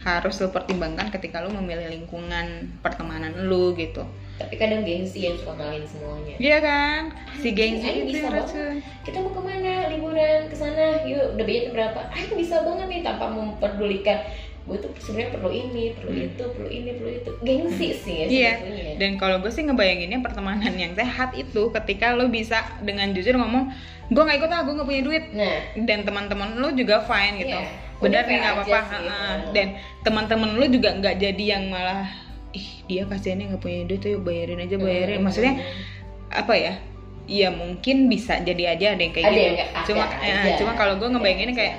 Speaker 1: harus lo pertimbangkan ketika lu memilih lingkungan pertemanan lu gitu.
Speaker 2: Tapi kadang gengsi yang suka ngalahin semuanya.
Speaker 1: Iya kan? Si gengsi
Speaker 2: Aing
Speaker 1: itu
Speaker 2: bisa banget. kita mau ke mana? Liburan ke sana? Yuk udah budgetnya berapa? Aing bisa banget nih tanpa memperdulikan. Gue tuh sebenarnya perlu ini perlu itu perlu ini perlu itu. Gengsi sih ya
Speaker 1: Iya,
Speaker 2: sebetulnya.
Speaker 1: Dan kalau gue sih ngebayanginnya pertemanan yang sehat itu ketika lo bisa dengan jujur ngomong gue nggak ikut ah gue nggak punya duit.
Speaker 2: Nah.
Speaker 1: Dan teman-teman lo juga fine gitu.
Speaker 2: Iya,
Speaker 1: benar nih nggak apa-apa. dan teman-teman lo juga nggak jadi yang malah ih dia kasihannya nggak punya duit tuh yuk bayarin aja bayarin.
Speaker 2: Hmm.
Speaker 1: maksudnya apa ya ya mungkin bisa jadi aja ada yang kayak
Speaker 2: ada
Speaker 1: gitu.
Speaker 2: yang
Speaker 1: cuma eh, cuma kalau gue ngebayanginnya
Speaker 2: Ada
Speaker 1: kayak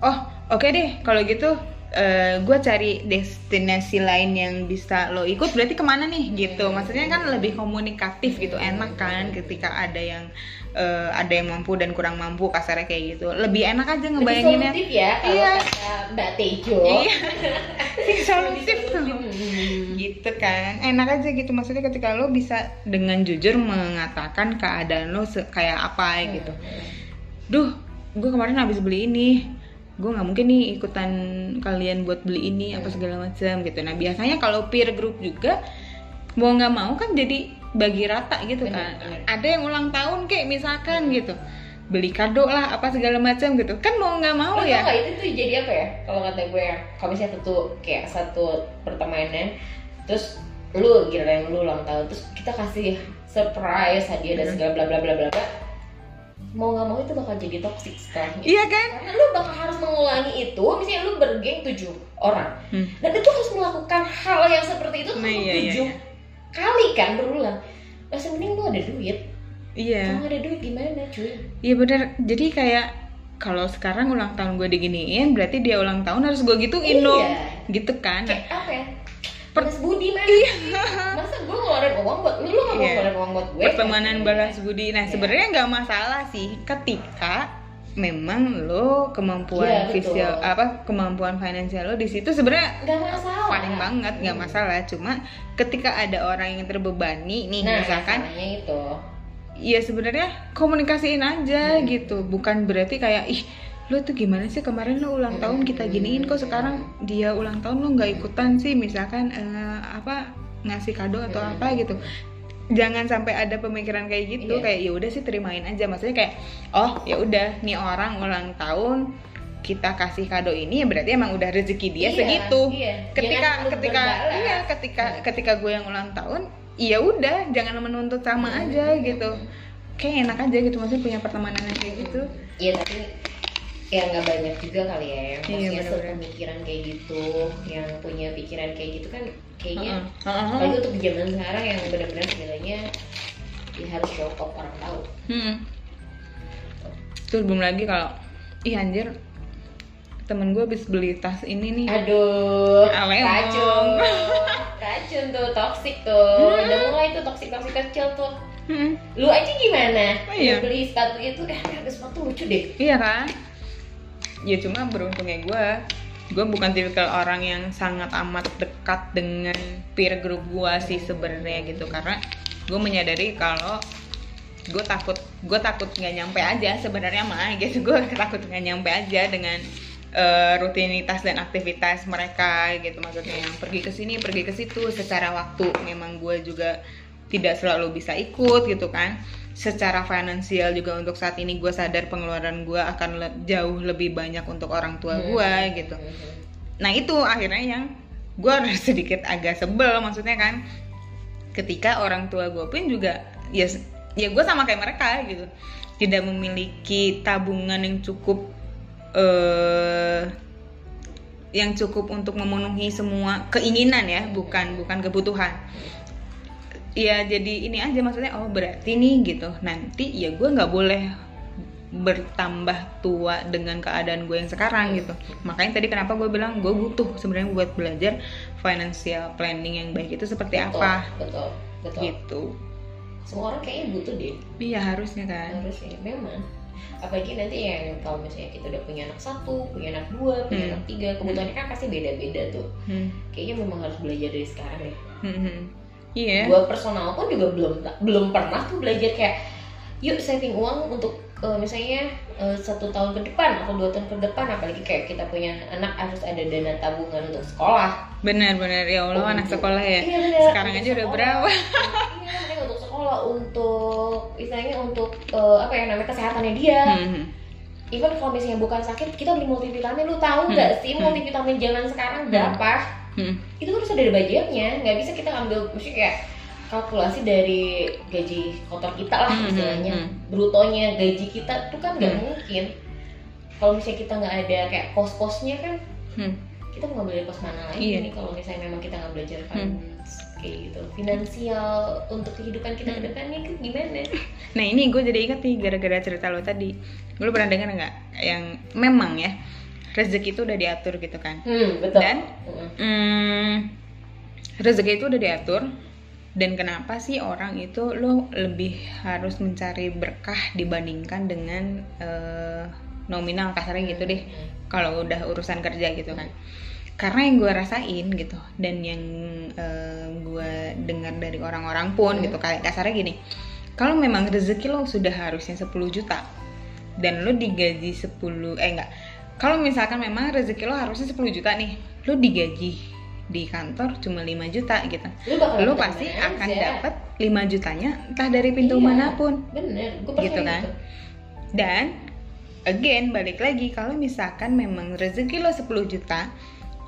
Speaker 1: oh oke deh kalau gitu gue cari destinasi lain yang bisa lo ikut berarti ke mana nih gitu. Maksudnya kan lebih komunikatif gitu enak kan ketika ada yang eh, ada yang mampu dan kurang mampu kasarnya kayak gitu. Lebih enak aja ngebayanginnya.
Speaker 2: ya kalau
Speaker 1: Iya.
Speaker 2: Mbak Tejo.
Speaker 1: Iya. Solutif. tuh
Speaker 2: Hmm.
Speaker 1: gitu kan. Enak aja gitu maksudnya ketika lo bisa dengan jujur mengatakan keadaan lo kayak apa gitu. Duh gue kemarin habis beli ini gue nggak mungkin nih ikutan kalian buat beli ini apa segala macam gitu. Nah biasanya kalau peer group juga mau nggak mau kan jadi bagi rata gitu
Speaker 2: Bener,
Speaker 1: kan.
Speaker 2: bener.
Speaker 1: ada yang ulang tahun kayak misalkan gitu. Beli kado lah apa segala macam gitu. Kan mau nggak mau
Speaker 2: tau
Speaker 1: ya.
Speaker 2: gak itu tuh jadi apa ya? Kalau kata gue ya, kalau misalnya satu kayak satu pertemanan, terus lu gila yang lu ulang tahun, terus kita kasih surprise hadiah dan segala bla bla bla bla bla. Mau nggak mau itu bakal jadi toxic setelahnya.
Speaker 1: iya kan
Speaker 2: Karena lu bakal harus mengulangi itu, misalnya lu bergeng tujuh orang,
Speaker 1: Hmm.
Speaker 2: dan itu harus melakukan hal yang seperti itu
Speaker 1: Nah, iya, iya,
Speaker 2: tujuh
Speaker 1: iya.
Speaker 2: kali kan berulang. Masih mending lu ada duit.
Speaker 1: iya
Speaker 2: Kalau ada duit gimana cuy?
Speaker 1: iya bener jadi kayak kalau sekarang ulang tahun gue diginiin berarti dia ulang tahun harus gue gituin
Speaker 2: Iya.
Speaker 1: dong gitu kan
Speaker 2: kayak apa ya balas budi mana
Speaker 1: Iya.
Speaker 2: masa gue ngeluarin uang buat lu lu nggak mau
Speaker 1: Iya.
Speaker 2: ngeluarin uang buat gue
Speaker 1: pertemanan balas budi nah
Speaker 2: Iya.
Speaker 1: sebenarnya nggak masalah sih ketika memang lo kemampuan
Speaker 2: Iya, betul.
Speaker 1: visual apa kemampuan finansial lo di situ sebenarnya
Speaker 2: nggak masalah
Speaker 1: paling banget nggak masalah cuma ketika ada orang yang terbebani nih
Speaker 2: nah
Speaker 1: misalkan
Speaker 2: itu
Speaker 1: ya sebenarnya komunikasiin aja
Speaker 2: Hmm.
Speaker 1: gitu bukan berarti kayak ih lo tuh gimana sih? Kemarin lo ulang tahun kita giniin kok sekarang dia ulang tahun lo nggak ikutan sih misalkan eh, apa ngasih kado atau
Speaker 2: Hmm.
Speaker 1: apa gitu. Jangan sampai ada pemikiran kayak gitu
Speaker 2: Iya.
Speaker 1: kayak ya udah sih terimain aja. Maksudnya kayak oh ya udah nih orang ulang tahun kita kasih kado ini ya berarti emang udah rezeki dia
Speaker 2: Iya,
Speaker 1: segitu.
Speaker 2: iya.
Speaker 1: ketika
Speaker 2: Jangan lu
Speaker 1: ketika iya ketika ketika gue yang ulang tahun iya udah jangan menuntut sama aja gitu. Kayak enak aja gitu maksudnya punya pertemanan yang kayak gitu.
Speaker 2: Iya tapi ya nggak banyak juga kali ya yang
Speaker 1: Iya, bener-bener.
Speaker 2: sepemikiran kayak gitu yang punya pikiran kayak gitu kan kayaknya
Speaker 1: Heeh. Heeh.
Speaker 2: apalagi untuk zaman sekarang yang benar-benar segalanya ya harus show off orang tahu
Speaker 1: Hmm. terus belum lagi kalau ih anjir temen gue habis beli tas ini nih
Speaker 2: aduh
Speaker 1: Alemong.
Speaker 2: racun racun tuh toxic tuh udah mulai tuh toxic toxic kecil tuh
Speaker 1: Hmm.
Speaker 2: lu aja gimana
Speaker 1: Oh, iya.
Speaker 2: Lu beli sepatu itu eh harga sepatu lucu deh
Speaker 1: iya kan ya cuma beruntungnya gue gue bukan tipikal orang yang sangat amat dekat dengan peer group gue sih sebenarnya gitu. Karena gue menyadari kalau gue takut gue takut nggak nyampe aja sebenarnya mah gitu. Gue takut nggak nyampe aja dengan eh, rutinitas dan aktivitas mereka gitu. Maksudnya yang pergi ke sini pergi ke situ secara waktu memang gue juga tidak selalu bisa ikut gitu kan secara finansial juga untuk saat ini gue sadar pengeluaran gue akan le- jauh lebih banyak untuk orang tua gue gitu. nah itu akhirnya yang gue harus sedikit agak sebel maksudnya kan ketika orang tua gue pun juga ya ya gue sama kayak mereka gitu. Tidak memiliki tabungan yang cukup eh yang cukup untuk memenuhi semua keinginan ya bukan bukan kebutuhan ya jadi ini aja maksudnya oh berarti nih gitu nanti ya gue nggak boleh bertambah tua dengan keadaan gue yang sekarang gitu. Makanya tadi kenapa gue bilang gue butuh sebenarnya buat belajar financial planning yang baik itu seperti
Speaker 2: Betul,
Speaker 1: apa.
Speaker 2: betul betul.
Speaker 1: Gitu.
Speaker 2: Semua orang kayaknya butuh deh.
Speaker 1: Iya harusnya kan.
Speaker 2: Harus ya memang. Apalagi nanti yang kalau misalnya kita udah punya anak satu punya anak dua punya
Speaker 1: Hmm.
Speaker 2: anak tiga kebutuhannya kan pasti beda-beda tuh.
Speaker 1: Hmm.
Speaker 2: kayaknya memang harus belajar dari sekarang deh.
Speaker 1: Hmm, hmm. iya
Speaker 2: gua personal pun juga belum belum pernah tuh belajar kayak yuk saving uang untuk eh, misalnya eh, satu tahun ke depan atau dua tahun ke depan apalagi kayak kita punya anak harus ada dana tabungan untuk sekolah
Speaker 1: benar-benar ya Allah
Speaker 2: Oh,
Speaker 1: anak
Speaker 2: untuk-
Speaker 1: sekolah ya
Speaker 2: Iya, bener.
Speaker 1: sekarang
Speaker 2: Untuk
Speaker 1: aja udah berapa
Speaker 2: iya untuk sekolah untuk misalnya untuk eh, apa ya namanya kesehatannya dia
Speaker 1: Hmm, hmm.
Speaker 2: even kalau misalnya bukan sakit kita beli multivitamin lu tahu
Speaker 1: Hmm.
Speaker 2: nggak sih
Speaker 1: Hmm.
Speaker 2: multivitamin zaman sekarang berapa
Speaker 1: Hmm.
Speaker 2: Itu harus ada budgetnya nggak bisa kita ambil mesti kayak kalkulasi dari gaji kotor kita lah
Speaker 1: Hmm,
Speaker 2: istilahnya
Speaker 1: hmm,
Speaker 2: brutonya gaji kita tuh kan nggak
Speaker 1: Hmm.
Speaker 2: mungkin kalau misalnya kita nggak ada kayak pos-posnya kan
Speaker 1: Hmm.
Speaker 2: kita mau ngambil dari pos mana lagi
Speaker 1: Iya.
Speaker 2: nih kalau misalnya memang kita nggak belajar
Speaker 1: Hmm.
Speaker 2: finance kayak gitu finansial untuk kehidupan kita ke
Speaker 1: Hmm.
Speaker 2: depannya itu gimana
Speaker 1: Nah ini gue jadi inget nih gara-gara cerita lo tadi Lo pernah dengar nggak yang memang ya rezeki itu udah diatur gitu kan
Speaker 2: hmm betul
Speaker 1: Dan?
Speaker 2: Mm.
Speaker 1: hmm, rezeki itu udah diatur dan kenapa sih orang itu lo lebih harus mencari berkah dibandingkan dengan eh, nominal kasarnya gitu deh kalau udah urusan kerja gitu kan karena yang gue rasain gitu dan yang eh, gue dengar dari orang-orang pun
Speaker 2: Hmm.
Speaker 1: gitu kayak kasarnya gini kalau memang rezeki lo sudah harusnya 10 juta dan lo digaji 10 eh enggak kalau misalkan memang rezeki lo harusnya 10 juta nih lo digaji di kantor cuma 5 juta gitu.
Speaker 2: Lu
Speaker 1: lo pasti akan dapat 5 jutanya entah dari pintu
Speaker 2: Iya.
Speaker 1: mana pun.
Speaker 2: bener. Gue
Speaker 1: Gitu kan? dan again balik lagi kalau misalkan memang rezeki lo 10 juta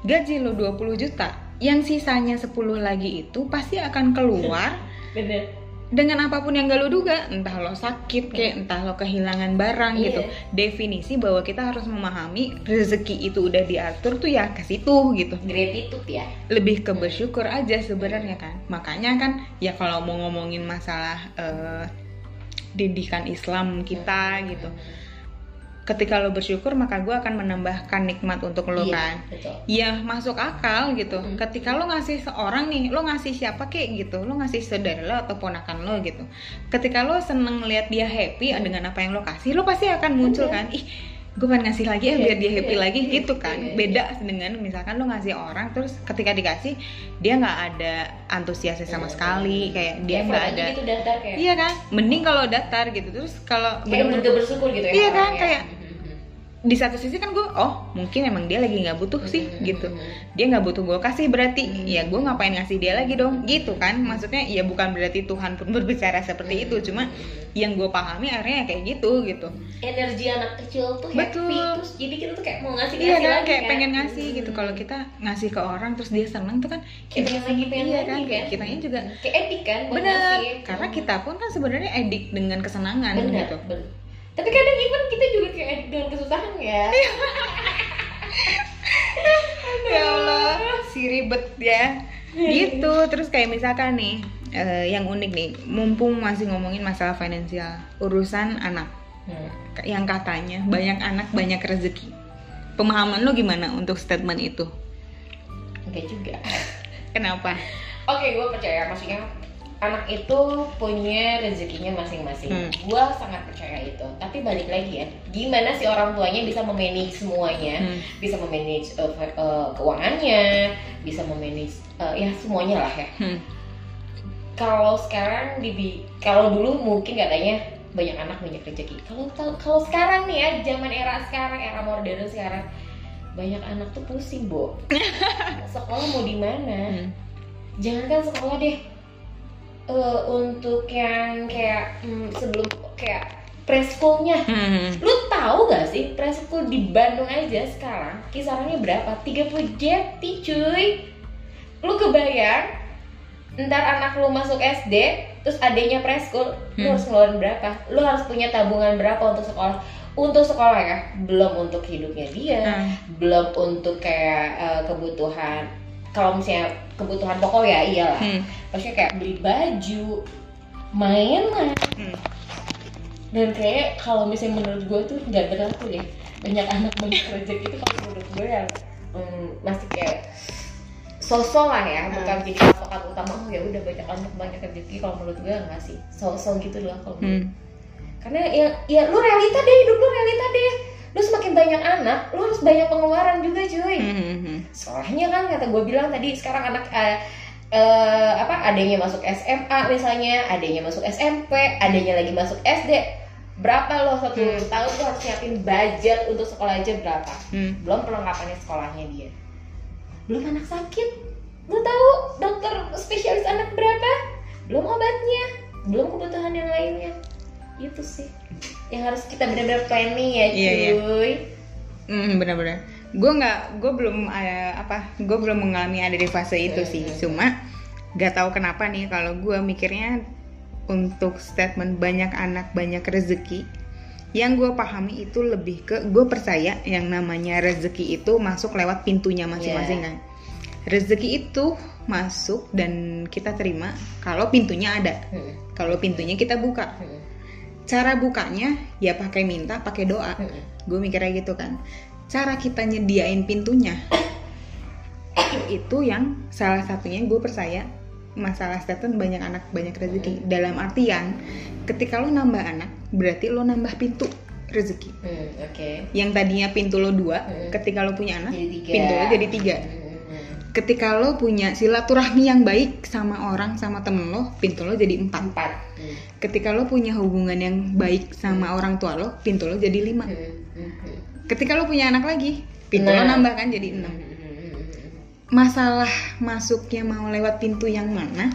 Speaker 1: gaji lo 20 juta yang sisanya 10 lagi itu pasti akan keluar
Speaker 2: bener
Speaker 1: dengan apa pun yang gak lo duga entah lo sakit kayak entah lo kehilangan barang
Speaker 2: Iya.
Speaker 1: gitu. Definisi bahwa kita harus memahami rezeki itu udah diatur tuh ya ke situ gitu.
Speaker 2: Gratitude ya.
Speaker 1: Lebih ke bersyukur aja sebenarnya kan. Makanya kan ya kalau mau ngomongin masalah eh, didikan Islam kita gitu ketika lo bersyukur maka gue akan menambahkan nikmat untuk lo
Speaker 2: Iya,
Speaker 1: kan
Speaker 2: betul
Speaker 1: ya masuk akal gitu
Speaker 2: Mm.
Speaker 1: ketika lo ngasih seorang nih lo ngasih siapa kek gitu lo ngasih saudara lo atau ponakan lo gitu ketika lo seneng lihat dia happy dengan apa yang lo kasih lo pasti akan muncul
Speaker 2: Bener.
Speaker 1: kan ih gue pengen ngasih lagi ya
Speaker 2: Iya,
Speaker 1: biar dia happy
Speaker 2: iya,
Speaker 1: lagi
Speaker 2: iya,
Speaker 1: gitu kan.
Speaker 2: iya, iya.
Speaker 1: beda dengan misalkan lo ngasih orang terus ketika dikasih dia nggak ada antusiasnya sama
Speaker 2: Iya,
Speaker 1: sekali kayak dia nggak ada
Speaker 2: gitu daftar kayak.
Speaker 1: Iya kan? Mending kalau datar gitu. Terus kalau
Speaker 2: kayak
Speaker 1: bener-bener
Speaker 2: bersyukur gitu ya
Speaker 1: Iya kan,
Speaker 2: orangnya.
Speaker 1: kayak- di satu sisi kan gue oh mungkin emang dia lagi nggak butuh sih
Speaker 2: Hmm.
Speaker 1: gitu dia nggak butuh gue kasih berarti
Speaker 2: Hmm.
Speaker 1: ya gue ngapain ngasih dia lagi dong gitu kan maksudnya ya bukan berarti Tuhan pun berbicara seperti itu cuma yang gue pahami akhirnya ya kayak gitu gitu
Speaker 2: energi anak kecil tuh happy
Speaker 1: Betul.
Speaker 2: terus jadi kita tuh kayak mau ngasih
Speaker 1: iya kan
Speaker 2: lagi
Speaker 1: kayak
Speaker 2: kan?
Speaker 1: pengen ngasih gitu
Speaker 2: Hmm.
Speaker 1: kalau kita ngasih ke orang terus dia seneng tuh kan
Speaker 2: kayak pengen lagi pengen
Speaker 1: iya
Speaker 2: lagi
Speaker 1: kan
Speaker 2: kan
Speaker 1: kayak kitanya juga
Speaker 2: kayak epic kan
Speaker 1: bener
Speaker 2: ngasih.
Speaker 1: karena kita pun kan sebenarnya edik dengan kesenangan
Speaker 2: bener,
Speaker 1: gitu
Speaker 2: bener. Tapi kadang even kita juga kayak dengan kesusahan ya.
Speaker 1: Ya Allah si ribet ya gitu terus kayak misalkan nih eh, yang unik nih mumpung masih ngomongin masalah finansial urusan anak.
Speaker 2: Hmm.
Speaker 1: yang katanya banyak anak banyak rezeki. Pemahaman lo gimana untuk statement itu?
Speaker 2: Enggak juga.
Speaker 1: Kenapa?
Speaker 2: Oke gue percaya. Maksudnya anak itu punya rezekinya masing-masing
Speaker 1: Hmm.
Speaker 2: gue sangat percaya itu tapi balik lagi ya gimana sih orang tuanya bisa memanage semuanya
Speaker 1: Hmm.
Speaker 2: bisa memanage uh, uh, keuangannya bisa memanage uh, ya semuanya lah ya
Speaker 1: Hmm.
Speaker 2: kalau sekarang di kalau dulu mungkin katanya banyak anak banyak rezeki kalau kalau sekarang nih ya zaman era sekarang era modern sekarang banyak anak tuh pusing bo sekolah mau di mana
Speaker 1: Hmm.
Speaker 2: jangankan sekolah deh Eh, untuk yang kayak hmm, sebelum kayak preschoolnya.
Speaker 1: Hmm.
Speaker 2: lu tahu gak sih preschool di Bandung aja sekarang kisarannya berapa? 30 jeti cuy. Lu kebayang ntar anak lu masuk SD terus adanya preschool lu
Speaker 1: Hmm.
Speaker 2: harus ngeluarin berapa? Lu harus punya tabungan berapa untuk sekolah? Untuk sekolah ya? Belum untuk hidupnya dia.
Speaker 1: Hmm.
Speaker 2: belum untuk kayak eh, kebutuhan kalau misalnya kebutuhan pokok ya iyalah.
Speaker 1: Hmm.
Speaker 2: maksudnya kayak beli baju mainan
Speaker 1: Hmm.
Speaker 2: dan kayak kalau misalnya menurut gue tuh nggak berlaku deh banyak anak banyak rezeki itu kalau menurut gue yang hmm, masih kayak sosok lah ya. Bukan jadi patokan utama oh ya udah banyak anak banyak rezeki. Kalau menurut gue enggak sih. Sosok gitu loh kalau
Speaker 1: Hmm.
Speaker 2: karena ya ya lu realita deh hidup lu realita deh lu semakin banyak anak lu harus banyak pengeluaran juga cuy
Speaker 1: Hmm. Hmm.
Speaker 2: Sekolahnya kan kata gue bilang tadi sekarang anak eh, eh, apa adanya masuk SMA misalnya adanya masuk SMP adanya lagi masuk SD berapa lo satu
Speaker 1: Hmm.
Speaker 2: tahun tuh harus nyiapin budget untuk sekolah aja berapa
Speaker 1: Hmm.
Speaker 2: belum perlengkapannya sekolahnya dia belum anak sakit lu tahu dokter spesialis anak berapa belum obatnya belum kebutuhan yang lainnya itu sih yang harus kita benar-benar planning ya cuy
Speaker 1: Iya, iya. Hmm, benar-benar. Gue nggak, gue belum ada apa, gue belum mengalami ada di fase itu sih.
Speaker 2: Hmm.
Speaker 1: Cuma nggak tahu kenapa nih kalau gue mikirnya untuk statement banyak anak banyak rezeki, yang gue pahami itu lebih ke gue percaya yang namanya rezeki itu masuk lewat pintunya masing-masing
Speaker 2: Iya.
Speaker 1: kan. Rezeki itu masuk dan kita terima kalau pintunya ada,
Speaker 2: Hmm,
Speaker 1: kalau pintunya kita buka.
Speaker 2: hmm,
Speaker 1: Cara bukanya ya pakai minta, pakai doa.
Speaker 2: Hmm.
Speaker 1: gue mikirnya gitu kan. Cara kita nyediain pintunya itu yang salah satunya gue percaya masalah statement banyak anak banyak rezeki. Dalam artian ketika lo nambah anak berarti lo nambah pintu rezeki.
Speaker 2: Hmm, oke.
Speaker 1: Yang tadinya pintu lo dua
Speaker 2: Hmm.
Speaker 1: ketika lo punya anak
Speaker 2: jadi tiga.
Speaker 1: pintu lo jadi tiga.
Speaker 2: Hmm, hmm, hmm.
Speaker 1: Ketika lo punya silaturahmi yang baik sama orang sama temen lo pintu lo jadi empat.
Speaker 2: Empat. Hmm,
Speaker 1: ketika lo punya hubungan yang baik sama orang tua lo pintu lo jadi lima.
Speaker 2: Hmm, hmm, hmm.
Speaker 1: ketika lo punya anak lagi pintu lo
Speaker 2: Nah.
Speaker 1: nambah kan jadi enam. Masalah masuknya mau lewat pintu yang mana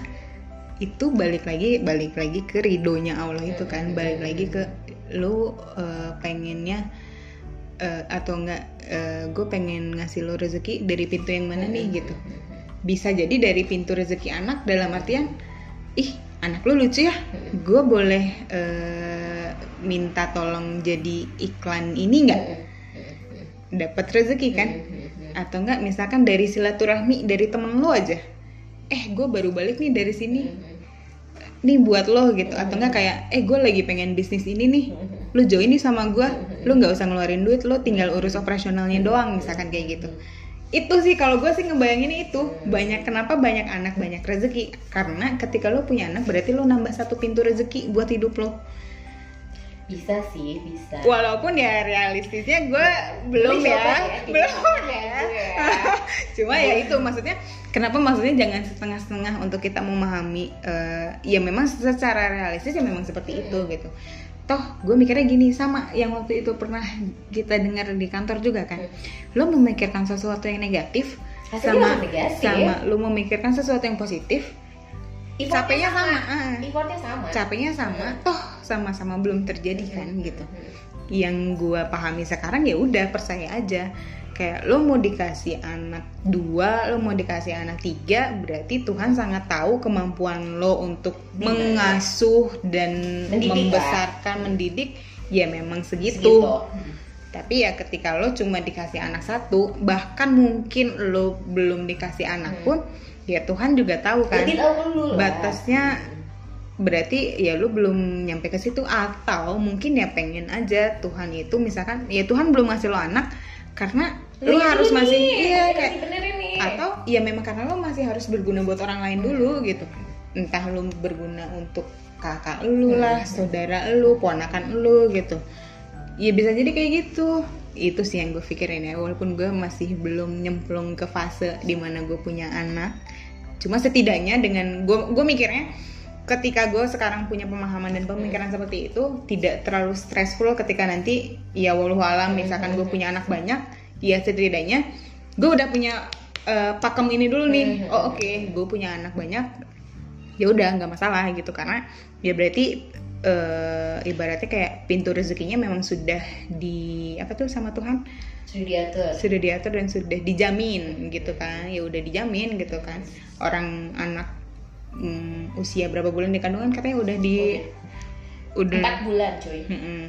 Speaker 1: itu balik lagi balik lagi ke ridonya Allah itu kan. Balik lagi ke lu eh, pengennya eh, atau enggak gue pengen ngasih lo rezeki dari pintu yang mana nih gitu. Bisa jadi dari pintu rezeki anak dalam artian ih anak lu lucu ya. Gue boleh eh, minta tolong jadi iklan ini nggak? Dapat rezeki kan? Atau enggak misalkan dari silaturahmi dari temen lo aja. Eh gue baru balik nih dari sini. Nih buat lo gitu. Atau enggak kayak eh gue lagi pengen bisnis ini nih lu join nih sama gue lu nggak usah ngeluarin duit lo tinggal urus operasionalnya doang misalkan kayak gitu. Itu sih kalau gue sih ngebayangin itu. Banyak kenapa banyak anak banyak rezeki? Karena ketika lo punya anak berarti lo nambah satu pintu rezeki buat hidup lo
Speaker 2: bisa sih bisa.
Speaker 1: Walaupun ya realistisnya gue belum ya.
Speaker 2: ya,
Speaker 1: belum
Speaker 2: belum
Speaker 1: ya.
Speaker 2: Ya.
Speaker 1: cuma ya itu maksudnya kenapa maksudnya jangan setengah-setengah untuk kita memahami eh, ya memang secara realistis ya memang seperti itu gitu toh gue mikirnya gini sama yang waktu itu pernah kita dengar di kantor juga kan. Lo memikirkan sesuatu yang negatif
Speaker 2: Hasilnya
Speaker 1: sama
Speaker 2: negatif.
Speaker 1: sama lo memikirkan sesuatu yang positif capeknya sama, ah.
Speaker 2: effortnya sama.
Speaker 1: Capeknya sama. Toh sama-sama belum terjadi kan gitu. Yang gua pahami sekarang ya udah percaya aja kayak lo mau dikasih anak dua lo mau dikasih anak tiga berarti Tuhan sangat tahu kemampuan lo untuk mengasuh dan
Speaker 2: Mendidik
Speaker 1: membesarkan mendidik. Ya memang segitu,
Speaker 2: Segitu.
Speaker 1: tapi ya ketika lo cuma dikasih anak satu bahkan mungkin lo belum dikasih anak pun ya Tuhan juga tahu kan
Speaker 2: Berarti tahu lah.
Speaker 1: batasnya berarti ya lu belum nyampe ke situ atau mungkin ya pengen aja Tuhan itu misalkan ya Tuhan belum ngasih lo anak karena lu harus masih
Speaker 2: nih,
Speaker 1: iya kayak
Speaker 2: benerin nih.
Speaker 1: atau ya memang karena lo masih harus berguna buat orang lain dulu gitu. Entah lu berguna untuk kakak lu lah saudara lu ponakan lu gitu. Ya bisa jadi kayak gitu. Itu sih yang gue pikirin ya walaupun gue masih belum nyemplung ke fase di mana gue punya anak. Cuma setidaknya dengan gue gue mikirnya ketika gue sekarang punya pemahaman dan pemikiran seperti itu tidak terlalu stressful ketika nanti ya walau alam misalkan gue punya anak banyak ya setidaknya gue udah punya eh, pakem ini dulu nih. Oh oke gue punya anak banyak. Ya udah nggak masalah gitu. Karena ya berarti eh, ibaratnya kayak pintu rezekinya memang sudah di apa tuh sama Tuhan?
Speaker 2: Sudah diatur.
Speaker 1: Sudah diatur dan sudah dijamin gitu kan. Ya udah dijamin gitu kan. Orang anak mm, usia berapa bulan di kandungan? Katanya udah di udah
Speaker 2: empat bulan cuy.
Speaker 1: Mm-mm.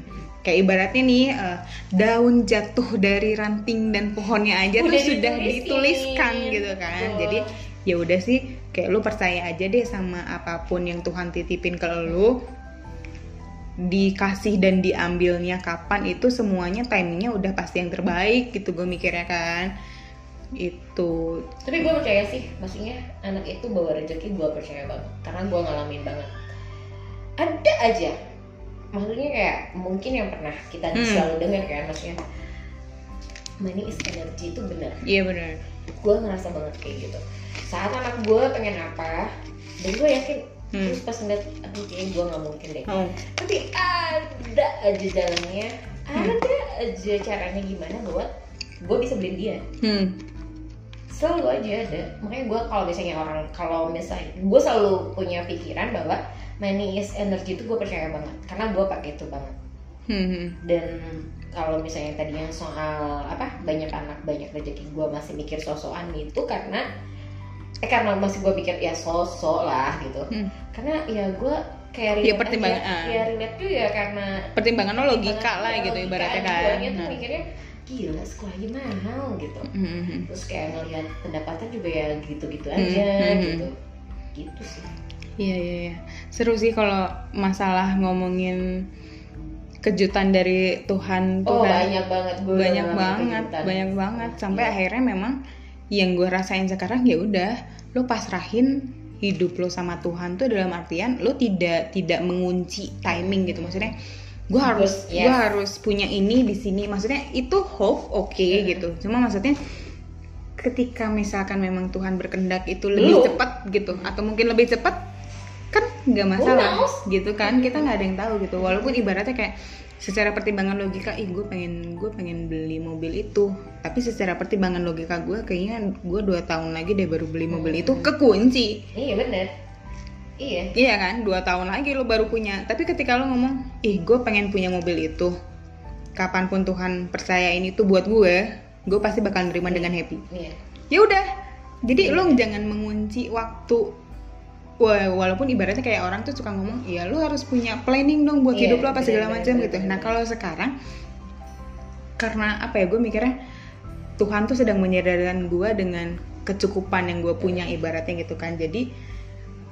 Speaker 1: Kayak ibaratnya nih eh, daun jatuh dari ranting dan pohonnya aja tuh
Speaker 2: Udah
Speaker 1: sudah
Speaker 2: ditulisin.
Speaker 1: dituliskan gitu kan.
Speaker 2: Betul.
Speaker 1: jadi ya udah sih kayak lu percaya aja deh sama apa pun yang Tuhan titipin ke lu. Dikasih dan diambilnya kapan itu semuanya timingnya udah pasti yang terbaik gitu gue mikirnya kan. Itu.
Speaker 2: Tapi gue percaya sih maksudnya anak itu bawa rezeki gue percaya banget. Karena gue ngalamin banget. Ada aja maksudnya kayak mungkin yang pernah kita
Speaker 1: Hmm.
Speaker 2: selalu dengar kan maksudnya money is energy itu benar.
Speaker 1: Iya benar.
Speaker 2: Gue ngerasa banget kayak gitu. Saat anak gue pengen apa dan gue yakin
Speaker 1: Hmm.
Speaker 2: terus pas ngeliat aduh kayaknya gue nggak mungkin deh.
Speaker 1: Oh.
Speaker 2: Tapi ada aja jalannya ada aja caranya gimana buat gue bisa beliin dia.
Speaker 1: Hmm.
Speaker 2: selalu aja ada. Makanya gue kalau misalnya orang kalau misalnya gue selalu punya pikiran bahwa money is energy itu gue percaya banget karena gue pakai itu banget
Speaker 1: Hmm, hmm.
Speaker 2: dan kalau misalnya tadi yang soal apa banyak anak banyak rezeki gue masih mikir sosokan itu karena eh karena masih gue pikir ya sosok lah gitu
Speaker 1: Hmm.
Speaker 2: karena ya gue kayak
Speaker 1: Ya, pertimbangan,
Speaker 2: aja.
Speaker 1: ah.
Speaker 2: ya relate tuh ya karena
Speaker 1: pertimbangan lo logika lah gitu
Speaker 2: logika
Speaker 1: ibaratnya kan
Speaker 2: tuh
Speaker 1: Nah.
Speaker 2: mikirnya gila sekolahnya mahal gitu
Speaker 1: Hmm, hmm, hmm.
Speaker 2: terus kayak ngelihat pendapatan juga ya gitu-gitu aja
Speaker 1: hmm,
Speaker 2: gitu gitu sih
Speaker 1: Iya iya iya. Seru sih kalau masalah ngomongin kejutan dari Tuhan tuh
Speaker 2: oh
Speaker 1: kan.
Speaker 2: banyak banget gue
Speaker 1: banyak banget, banyak banget sampai akhirnya memang yang gue rasain sekarang ya udah lo pasrahin hidup lo sama Tuhan tuh dalam artian lo tidak tidak mengunci timing gitu maksudnya gue harus
Speaker 2: Yes.
Speaker 1: gue harus punya ini di sini maksudnya itu hope oke
Speaker 2: Hmm.
Speaker 1: gitu cuma maksudnya ketika misalkan memang Tuhan berkendak itu lebih cepat gitu atau mungkin lebih cepat kan nggak masalah gitu kan kita nggak ada yang tahu gitu. Walaupun ibaratnya kayak secara pertimbangan logika ih gue pengen gue pengen beli mobil itu. Tapi secara pertimbangan logika gue kayaknya gue dua tahun lagi deh baru beli mobil itu kekunci.
Speaker 2: Iya bener. Iya.
Speaker 1: Iya kan, dua tahun lagi lo baru punya. Tapi ketika lo ngomong, ih gue pengen punya mobil itu, kapan pun Tuhan percaya ini tuh buat gue, gue pasti bakal nerima dengan happy.
Speaker 2: iya.
Speaker 1: Ya udah, jadi lo jangan mengunci waktu. Walaupun ibaratnya kayak orang tuh suka ngomong, iya lo harus punya planning dong buat
Speaker 2: Iya,
Speaker 1: hidup lo apa segala macam gitu. Nah kalau sekarang, karena apa ya, gue mikirnya Tuhan tuh sedang menyadarkan gue dengan kecukupan yang gue punya ibaratnya gitu kan. Jadi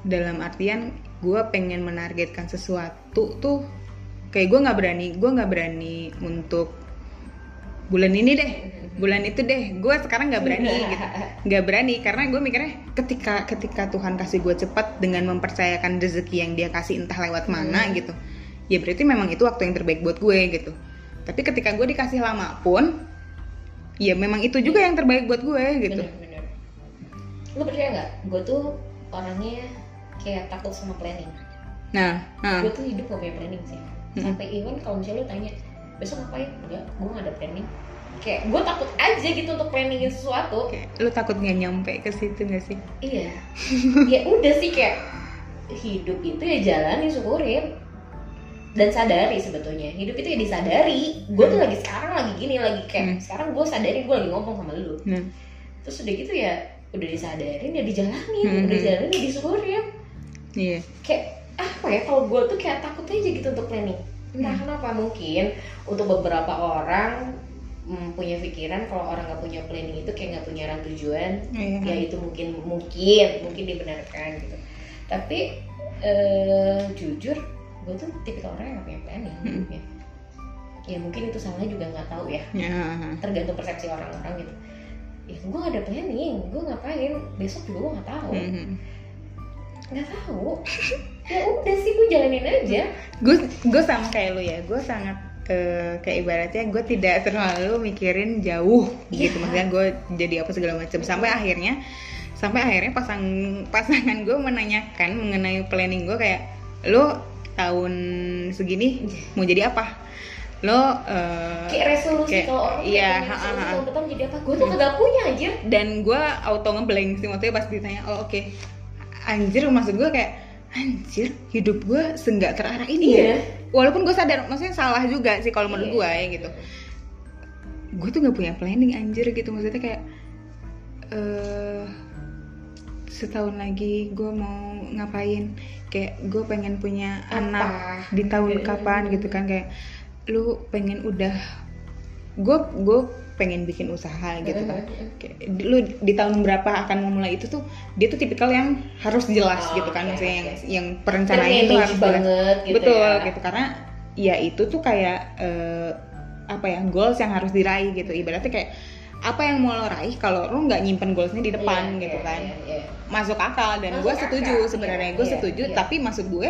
Speaker 1: dalam artian gue pengen menargetkan sesuatu tuh kayak gue nggak berani gue nggak berani untuk bulan ini deh bulan itu deh. Gue sekarang nggak berani gitu. Nggak berani karena gue mikirnya ketika ketika Tuhan kasih gue cepat dengan mempercayakan rezeki yang dia kasih entah lewat mana gitu ya berarti memang itu waktu yang terbaik buat gue gitu. Tapi ketika gue dikasih lama pun ya memang itu juga yang terbaik buat gue gitu.
Speaker 2: Bener bener. Lu percaya nggak? Gue tuh orangnya kayak takut sama planning.
Speaker 1: Nah nah.
Speaker 2: Gue tuh hidup gak punya planning sih. Sampai even kalau misalnya lu tanya besok ngapain? Enggak gue gak ada planning kayak gue takut aja gitu untuk planningin sesuatu.
Speaker 1: Kayak lu takut nggak nyampe ke situ nggak sih?
Speaker 2: Iya. Ya udah sih kayak hidup itu ya jalani syukurin dan sadari sebetulnya hidup itu ya disadari. Gue tuh lagi sekarang lagi gini lagi kayak
Speaker 1: Hmm.
Speaker 2: sekarang gue sadari gue lagi ngomong sama lu.
Speaker 1: Nah
Speaker 2: terus udah gitu ya udah disadarin ya dijalanin.
Speaker 1: Hmm.
Speaker 2: udah dijalanin ya disyukurin.
Speaker 1: Iya.
Speaker 2: Kayak apa ya kalau gue tuh kayak takut aja gitu untuk planning. Entah
Speaker 1: Hmm.
Speaker 2: kenapa? Mungkin untuk beberapa orang mm, punya pikiran kalau orang nggak punya planning itu kayak nggak punya arah tujuan.
Speaker 1: Iya.
Speaker 2: ya itu mungkin mungkin mungkin dibenarkan gitu. Tapi eh, jujur gue tuh tipikal orang yang nggak punya planning.
Speaker 1: Hmm.
Speaker 2: hidupnya ya mungkin itu salah juga nggak tahu ya.
Speaker 1: Ya.
Speaker 2: Tergantung persepsi orang-orang gitu. Ya gue gak ada planning gue ngapain besok juga gue nggak tahu.
Speaker 1: Mhm.
Speaker 2: nggak tahu. Ya udah sih gue jalanin aja.
Speaker 1: Gue gue sama kayak lu ya gue sangat eh, kayak ibaratnya gue tidak terlalu mikirin jauh
Speaker 2: Iya.
Speaker 1: gitu maksudnya gue jadi apa segala macam. Sampai akhirnya sampai akhirnya pasang pasangan gue menanyakan mengenai planning gue kayak lo tahun segini mau jadi apa? Lo eh,
Speaker 2: kayak resolusi
Speaker 1: kayak-
Speaker 2: kalau orang
Speaker 1: iya,
Speaker 2: kayak punya
Speaker 1: ha, ha,
Speaker 2: resolusi tahun depan jadi apa? Gue tuh kagak punya anjir.
Speaker 1: Dan gue auto ngeblank sih maksudnya pas ditanya oh oke. Anjir maksud gue kayak anjir hidup gue senggak terarah ini
Speaker 2: Iya.
Speaker 1: ya walaupun gue sadar maksudnya salah juga sih kalau menurut
Speaker 2: Iya.
Speaker 1: gue ya gitu gue tuh nggak punya planning anjir gitu maksudnya kayak eh setahun lagi gue mau ngapain kayak gue pengen punya
Speaker 2: Apa?
Speaker 1: anak di tahun
Speaker 2: Iya.
Speaker 1: kapan gitu kan kayak lu pengen udah gue gue pengen bikin usaha gitu kan. Lu di tahun berapa akan memulai itu tuh dia tuh tipikal yang harus jelas
Speaker 2: Oh,
Speaker 1: gitu kan.
Speaker 2: oke,
Speaker 1: maksudnya yang
Speaker 2: oke.
Speaker 1: yang perencanaannya itu harus jelas.
Speaker 2: banget gitu
Speaker 1: betul
Speaker 2: ya.
Speaker 1: gitu. Karena ya itu tuh kayak eh, apa ya goals yang harus diraih gitu. Ibaratnya kayak apa yang mau lo raih kalau lo nggak nyimpen goalsnya di depan
Speaker 2: Iya,
Speaker 1: gitu
Speaker 2: iya,
Speaker 1: kan.
Speaker 2: iya, iya.
Speaker 1: masuk akal dan
Speaker 2: Masuk
Speaker 1: gue setuju sebenarnya.
Speaker 2: Iya,
Speaker 1: gue
Speaker 2: iya,
Speaker 1: setuju
Speaker 2: iya.
Speaker 1: tapi maksud gue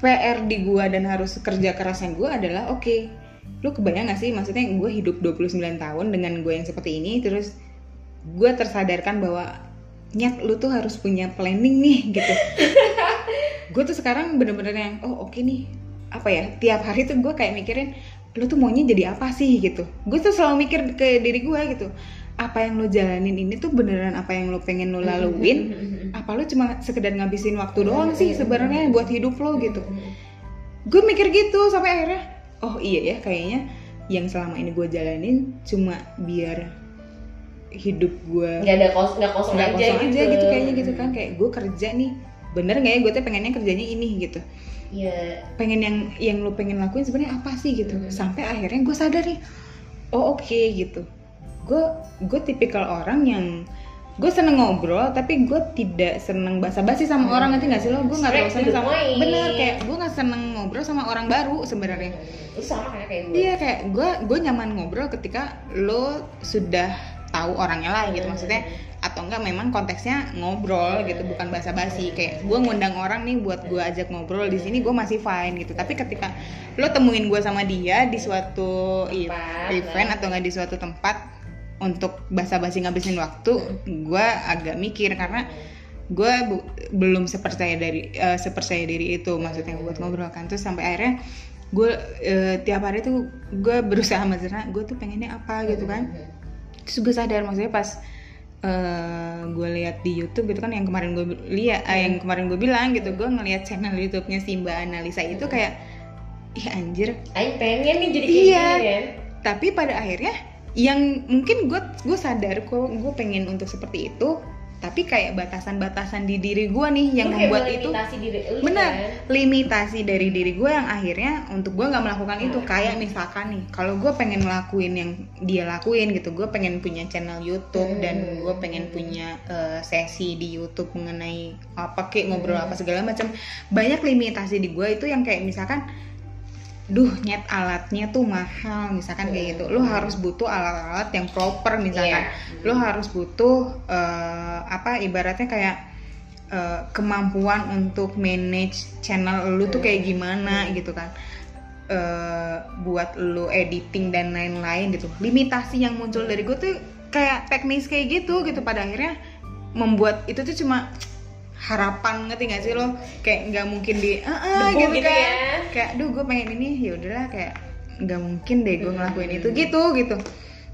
Speaker 1: PR di gue dan harus kerja kerasnya gue adalah oke lu kebayang gak sih? Maksudnya gue hidup 29 tahun dengan gue yang seperti ini terus gue tersadarkan bahwa nyat lu tuh harus punya planning nih gitu. Gue tuh sekarang bener-bener yang oh oke nih. Apa ya? Tiap hari tuh gue kayak mikirin lu tuh maunya jadi apa sih? gitu. Gue tuh selalu mikir ke diri gue gitu apa yang lo jalanin ini tuh beneran apa yang lo pengen lo laluin? Apa lo cuma sekedar ngabisin waktu doang sih sebenarnya buat hidup lo gitu. Gue mikir gitu sampai akhirnya oh iya ya kayaknya yang selama ini gue jalanin cuma biar hidup gue
Speaker 2: nggak ada kos nggak kosong,
Speaker 1: nggak
Speaker 2: aja,
Speaker 1: kosong
Speaker 2: gitu.
Speaker 1: aja gitu kayaknya gitu kan kayak gue kerja nih bener nggak ya gue tuh pengennya kerjanya ini gitu
Speaker 2: Iya.
Speaker 1: pengen yang yang lo pengen lakuin sebenarnya apa sih gitu
Speaker 2: Hmm.
Speaker 1: sampai akhirnya gue sadar nih oh oke gitu gue gue tipikal orang yang gue seneng ngobrol tapi gue tidak seneng basa-basi sama
Speaker 2: Hmm.
Speaker 1: orang nanti nggak sih lo gue nggak terlalu
Speaker 2: to
Speaker 1: seneng sama
Speaker 2: point.
Speaker 1: bener kayak gue nggak seneng ngobrol sama orang baru sebenarnya
Speaker 2: itu sama kayak kayak gue
Speaker 1: Iya kayak gue gue nyaman ngobrol ketika lo sudah tahu orangnya lah gitu
Speaker 2: Hmm.
Speaker 1: maksudnya atau enggak memang konteksnya ngobrol gitu bukan basa-basi kayak gue ngundang orang nih buat gue ajak ngobrol di sini gue masih fine gitu tapi ketika lo temuin gue sama dia di suatu
Speaker 2: Tempat,
Speaker 1: event
Speaker 2: nah.
Speaker 1: atau enggak di suatu tempat untuk basa-basi ngabisin waktu gue agak mikir karena gue belum sepercaya dari eh, sepercaya diri itu maksudnya buat ngobrol kan. Terus sampai akhirnya gue eh, tiap hari tuh gue berusaha mencerna gue tuh pengennya apa gitu kan. Terus gue sadar maksudnya pas eh gue lihat di YouTube gitu kan yang kemarin gue lihat eh, yang kemarin gue bilang gitu gue ngelihat channel YouTube-nya Simba Analisa itu kayak ih anjir.
Speaker 2: Aing pengen nih jadi kayak
Speaker 1: Iya.
Speaker 2: gini kan
Speaker 1: tapi pada akhirnya yang mungkin gue gue sadar kok gue pengen untuk seperti itu tapi kayak batasan-batasan di diri gue nih yang
Speaker 2: Lu
Speaker 1: membuat itu
Speaker 2: diri lu kan?
Speaker 1: limitasi dari diri gue yang akhirnya untuk gue nggak melakukan itu. Kayak misalkan nih kalau gue pengen ngelakuin yang dia lakuin gitu gue pengen punya channel YouTube dan gue pengen punya eh, sesi di YouTube mengenai apa kayak ngobrol apa segala macam banyak limitasi di gue itu yang kayak misalkan duh nyet alatnya tuh mahal misalkan kayak gitu. Lo harus butuh alat-alat yang proper misalkan.
Speaker 2: Iya.
Speaker 1: lo harus butuh eh, apa ibaratnya kayak eh, kemampuan untuk manage channel lu tuh kayak gimana gitu kan. Eh, buat lu editing dan lain-lain gitu. Limitasi yang muncul dari gue tuh kayak teknis kayak gitu gitu. Pada akhirnya membuat itu tuh cuma harapan ngerti gak sih lo? Kayak nggak mungkin di ah ah,"
Speaker 2: Debu
Speaker 1: gitu,
Speaker 2: gitu
Speaker 1: kan.
Speaker 2: ya.
Speaker 1: kayak duh gue pengen ini. Ya udahlah kayak nggak mungkin deh gue ngelakuin itu gitu gitu.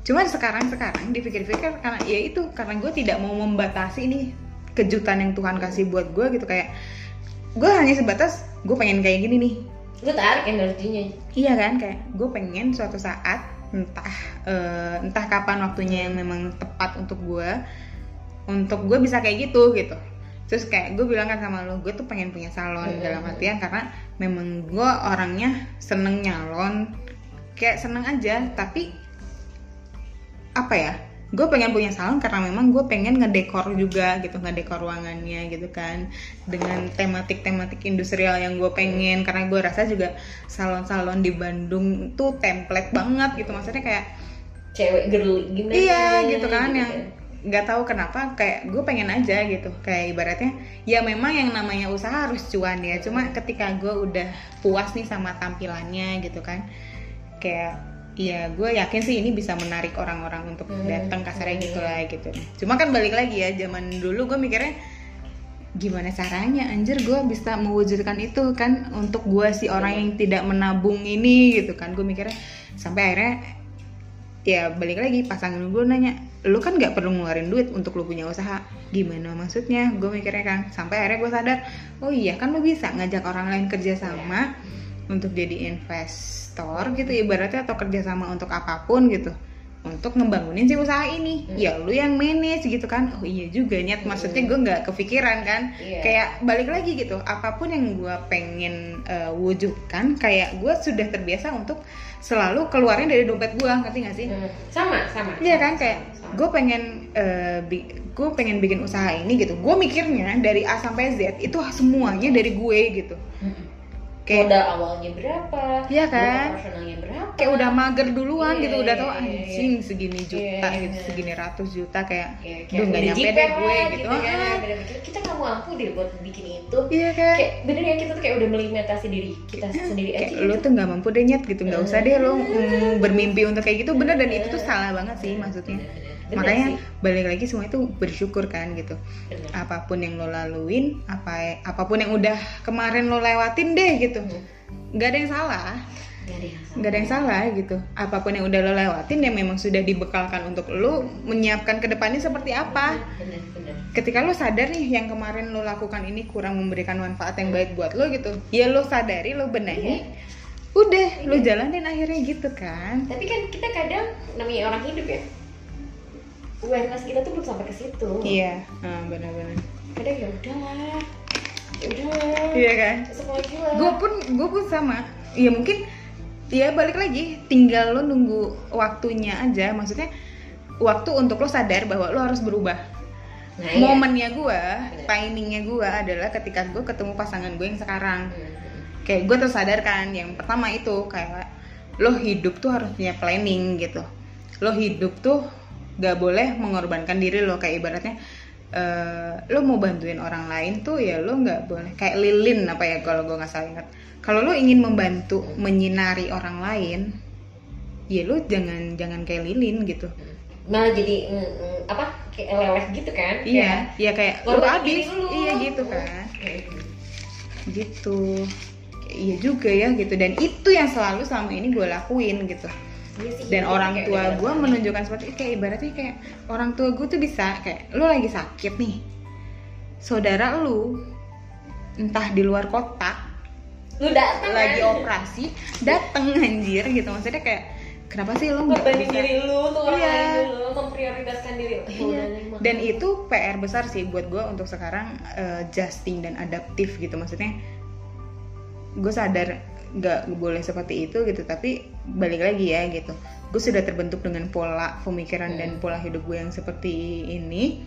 Speaker 1: Cuman sekarang sekarang dipikir-pikir karena ya itu karena gue tidak mau membatasi ini kejutan yang Tuhan kasih buat gue gitu. Kayak gue hanya sebatas gue pengen kayak gini nih.
Speaker 2: Lu tarik energinya.
Speaker 1: Iya kan? Kayak gue pengen suatu saat entah eh, entah kapan waktunya yang memang tepat untuk gue untuk gue bisa kayak gitu gitu terus kayak gue bilang kan sama lo gue tuh pengen punya salon
Speaker 2: Hmm.
Speaker 1: dalam artian karena memang gue orangnya seneng nyalon kayak seneng aja. Tapi apa ya? Gue pengen punya salon karena memang gue pengen ngedekor juga gitu ngedekor ruangannya gitu kan. Dengan tematik-tematik industrial yang gue pengen. Karena gue rasa juga salon-salon di Bandung tuh template banget gitu. Maksudnya kayak
Speaker 2: cewek girly gimana
Speaker 1: iya gitu kan yang nggak tahu kenapa kayak gue pengen aja gitu. Kayak ibaratnya ya memang yang namanya usaha harus cuan ya. Cuma ketika gue udah puas nih sama tampilannya gitu kan kayak ya gue yakin sih ini bisa menarik orang-orang untuk
Speaker 2: Hmm.
Speaker 1: datang kasarnya gitu lah gitu. Cuma kan balik lagi ya zaman dulu gue mikirnya gimana caranya? Anjir gue bisa mewujudkan itu kan untuk gue si orang yang tidak menabung ini gitu kan. Gue mikirnya sampai akhirnya ya balik lagi pasangan gue nanya lu kan nggak perlu ngeluarin duit untuk lu punya usaha. Gimana maksudnya? Gue mikirnya kan sampai akhirnya gue sadar oh iya kan lu bisa ngajak orang lain kerja sama untuk jadi investor gitu ibaratnya atau kerjasama untuk apa pun gitu untuk ngebangunin si usaha ini. Ya lu yang manage gitu kan? Oh iya juga niat maksudnya gue nggak kepikiran kan?
Speaker 2: Iya.
Speaker 1: kayak balik lagi gitu apa pun yang gue pengen eh, wujudkan kayak gue sudah terbiasa untuk selalu keluarin dari dompet gue ngerti gak sih?
Speaker 2: Hmm, sama sama.
Speaker 1: Iya kan kayak gue pengen eh, bi- gue pengen bikin usaha ini gitu. Gue mikirnya dari A sampai Z itu semuanya dari gue gitu.
Speaker 2: Mm-mm.
Speaker 1: Kayak
Speaker 2: modal awalnya berapa?
Speaker 1: Iya kan?
Speaker 2: modal operasionalnya berapa?
Speaker 1: Kayak udah mager duluan
Speaker 2: Iya,
Speaker 1: gitu udah
Speaker 2: iya,
Speaker 1: tau
Speaker 2: iya,
Speaker 1: anjing segini juta
Speaker 2: Iya,
Speaker 1: gitu
Speaker 2: iya.
Speaker 1: segini ratus juta kayak
Speaker 2: Kayak,
Speaker 1: duh nggak
Speaker 2: udah
Speaker 1: nyampe deh gue gitu,
Speaker 2: kan
Speaker 1: Ah,
Speaker 2: Bener -bener, kita nggak mampu deh buat bikin itu.
Speaker 1: Iya kan?
Speaker 2: Kayak bener ya kita tuh kayak udah melimitasi diri kita sendiri aja
Speaker 1: kayak
Speaker 2: gitu.
Speaker 1: tuh nggak mampu deh nyet gitu. Nggak usah deh lo mm, bermimpi untuk kayak gitu. Bener dan itu tuh salah banget sih maksudnya.
Speaker 2: Bener-bener. Bener
Speaker 1: makanya
Speaker 2: sih,
Speaker 1: balik lagi semua itu bersyukur kan gitu.
Speaker 2: Bener.
Speaker 1: apa pun yang lo laluin apa apa pun yang udah kemarin lo lewatin deh gitu.
Speaker 2: Hmm.
Speaker 1: nggak ada yang salah.
Speaker 2: Nggak ada yang salah.
Speaker 1: ada yang salah gitu. Apa pun yang udah lo lewatin yang memang sudah dibekalkan untuk lo menyiapkan ke depannya seperti apa.
Speaker 2: Bener bener
Speaker 1: ketika lo sadar nih yang kemarin lo lakukan ini kurang memberikan manfaat yang baik buat lo gitu. Ya lo sadari lo benahi. Udah lo jalanin akhirnya gitu kan.
Speaker 2: Tapi kan kita kadang namanya orang hidup ya awareness kita tuh belum sampai ke situ.
Speaker 1: Iya. Ah, benar-benar.
Speaker 2: Kadang ya udahlah ya udahlah
Speaker 1: iya kan?
Speaker 2: Lah.
Speaker 1: Gue pun gue pun sama. Ya mungkin ya balik lagi. Tinggal lo nunggu waktunya aja. Maksudnya waktu untuk lo sadar bahwa lo harus berubah.
Speaker 2: Nah, iya.
Speaker 1: momennya gue timingnya gue adalah ketika gue ketemu pasangan gue yang sekarang.
Speaker 2: Hmm.
Speaker 1: kayak gue tersadar kan yang pertama itu kayak lo hidup tuh harus punya planning gitu. Lo hidup tuh gak boleh mengorbankan diri lo. Kayak ibaratnya eh, lo mau bantuin orang lain tuh ya lo nggak boleh. Kayak lilin apa ya kalau gue nggak salah ingat. Kalau lo ingin membantu menyinari orang lain ya lo jangan jangan kayak lilin gitu.
Speaker 2: Malah jadi mm, mm, apa kayak leleh gitu kan?
Speaker 1: Iya iya kayak lo
Speaker 2: Ngorbanin
Speaker 1: habis.
Speaker 2: diri lu.
Speaker 1: iya gitu kan.
Speaker 2: Kayak-
Speaker 1: gitu. Kayak iya juga ya gitu. Dan itu yang selalu selama ini gue lakuin gitu dan
Speaker 2: gitu,
Speaker 1: orang tua gue menunjukkan seperti itu kayak ibaratnya kayak orang tua gue tuh bisa kayak lu lagi sakit nih saudara lu entah di luar kota
Speaker 2: lu datang
Speaker 1: lagi
Speaker 2: kan?
Speaker 1: operasi dateng anjir gitu maksudnya kayak kenapa sih lu nggak bisa
Speaker 2: diri lu tuh orang
Speaker 1: Iya.
Speaker 2: lain dulu memprioritaskan diri lu. Ya
Speaker 1: Iya. dan itu PR besar sih buat gue untuk sekarang eh, adjusting dan adaptif gitu maksudnya gue sadar nggak boleh seperti itu gitu tapi balik lagi ya gitu. Gue sudah terbentuk dengan pola pemikiran dan pola hidup gue yang seperti ini.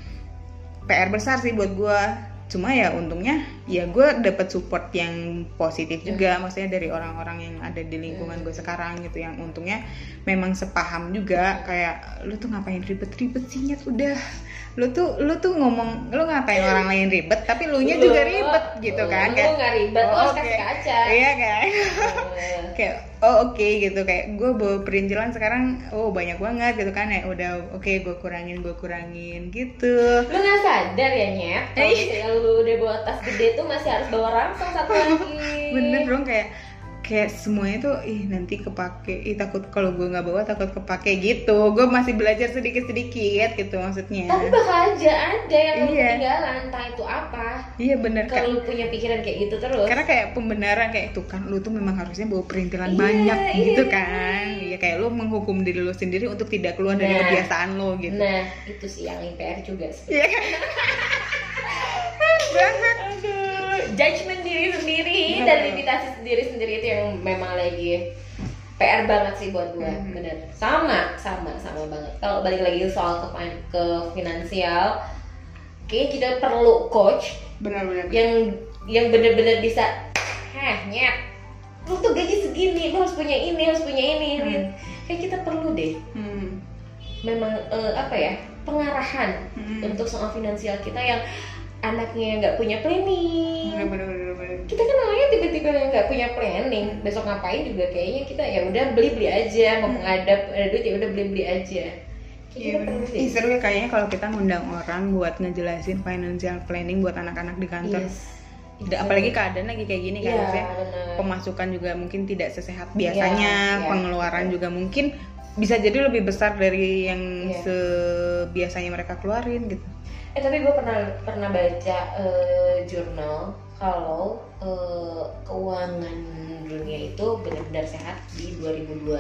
Speaker 1: PR besar sih buat gue. Cuma ya untungnya ya gue dapet support yang positif juga. Maksudnya dari orang-orang yang ada di lingkungan gue sekarang gitu yang untungnya memang sepaham juga. Kayak lu tuh ngapain ribet-ribet sih nyet? Udah lu tuh lu tuh ngomong lu ngapain orang lain ribet tapi lu nya juga ribet gitu kan
Speaker 2: lu nggak ribet
Speaker 1: oh, oke.
Speaker 2: kasih kaca
Speaker 1: iya kan kayak oh oke gitu kayak gue bawa perintilan sekarang oh banyak banget gitu kan ya udah oke gue kurangin gue kurangin gitu.
Speaker 2: Lu nggak sadar ya nyet? Kalau misalnya lu udah bawa tas gede tuh masih harus bawa ransel satu lagi.
Speaker 1: Bener dong kayak kayak semuanya tuh ih nanti kepake. Ih takut kalau gue nggak bawa takut kepake gitu. Gue masih belajar sedikit sedikit gitu maksudnya.
Speaker 2: Tapi bakal aja ada yang lu
Speaker 1: Iya.
Speaker 2: ketinggalan entah itu apa.
Speaker 1: Iya bener kan
Speaker 2: kalau lu punya pikiran kayak gitu terus.
Speaker 1: Karena kayak pembenaran kayak itu kan lu tuh memang harusnya bawa perintilan
Speaker 2: Iya,
Speaker 1: banyak
Speaker 2: iya.
Speaker 1: gitu kan. Ya kayak lu menghukum diri lu sendiri untuk tidak keluar dari
Speaker 2: Nah.
Speaker 1: kebiasaan lu gitu.
Speaker 2: Nah itu sih yang IPR juga sih.
Speaker 1: Iya. Kan banget
Speaker 2: Aduh, judgement diri sendiri
Speaker 1: Iya.
Speaker 2: dan limitasi sendiri sendiri itu yang memang lagi PR banget sih buat gue,
Speaker 1: Mhm.
Speaker 2: bener. Sama, sama, sama banget. Kalau balik lagi soal ke, ke finansial, kayaknya kita perlu coach
Speaker 1: benar-benar
Speaker 2: yang yang bener-bener bisa, heh nyet, lu tuh gaji segini, lu harus punya ini, harus punya ini, ini.
Speaker 1: Hmm.
Speaker 2: Kayak kita perlu deh,
Speaker 1: hmm.
Speaker 2: memang eh, apa ya, pengarahan
Speaker 1: Hmm.
Speaker 2: untuk soal finansial kita yang anaknya nggak punya planning
Speaker 1: benar-benar benar
Speaker 2: kita kan namanya tiba-tiba yang nggak punya planning besok ngapain juga kayaknya kita ya udah beli beli aja mau menghadap ada duit ya udah beli beli aja
Speaker 1: Iya bener.
Speaker 2: deh.
Speaker 1: Ih, seru ya kayaknya kalau kita ngundang orang buat ngejelasin financial planning buat anak-anak di kantor.
Speaker 2: Yes.
Speaker 1: Da- Apalagi keadaan lagi kayak gini kan
Speaker 2: Iya,
Speaker 1: maksudnya
Speaker 2: bener.
Speaker 1: pemasukan juga mungkin tidak sesehat biasanya,
Speaker 2: iya.
Speaker 1: pengeluaran juga mungkin bisa jadi lebih besar dari yang
Speaker 2: Iya.
Speaker 1: sebiasanya mereka keluarin gitu.
Speaker 2: Eh tapi gue pernah pernah baca eh, jurnal kalau eh, keuangan dunia itu benar-benar sehat di 2002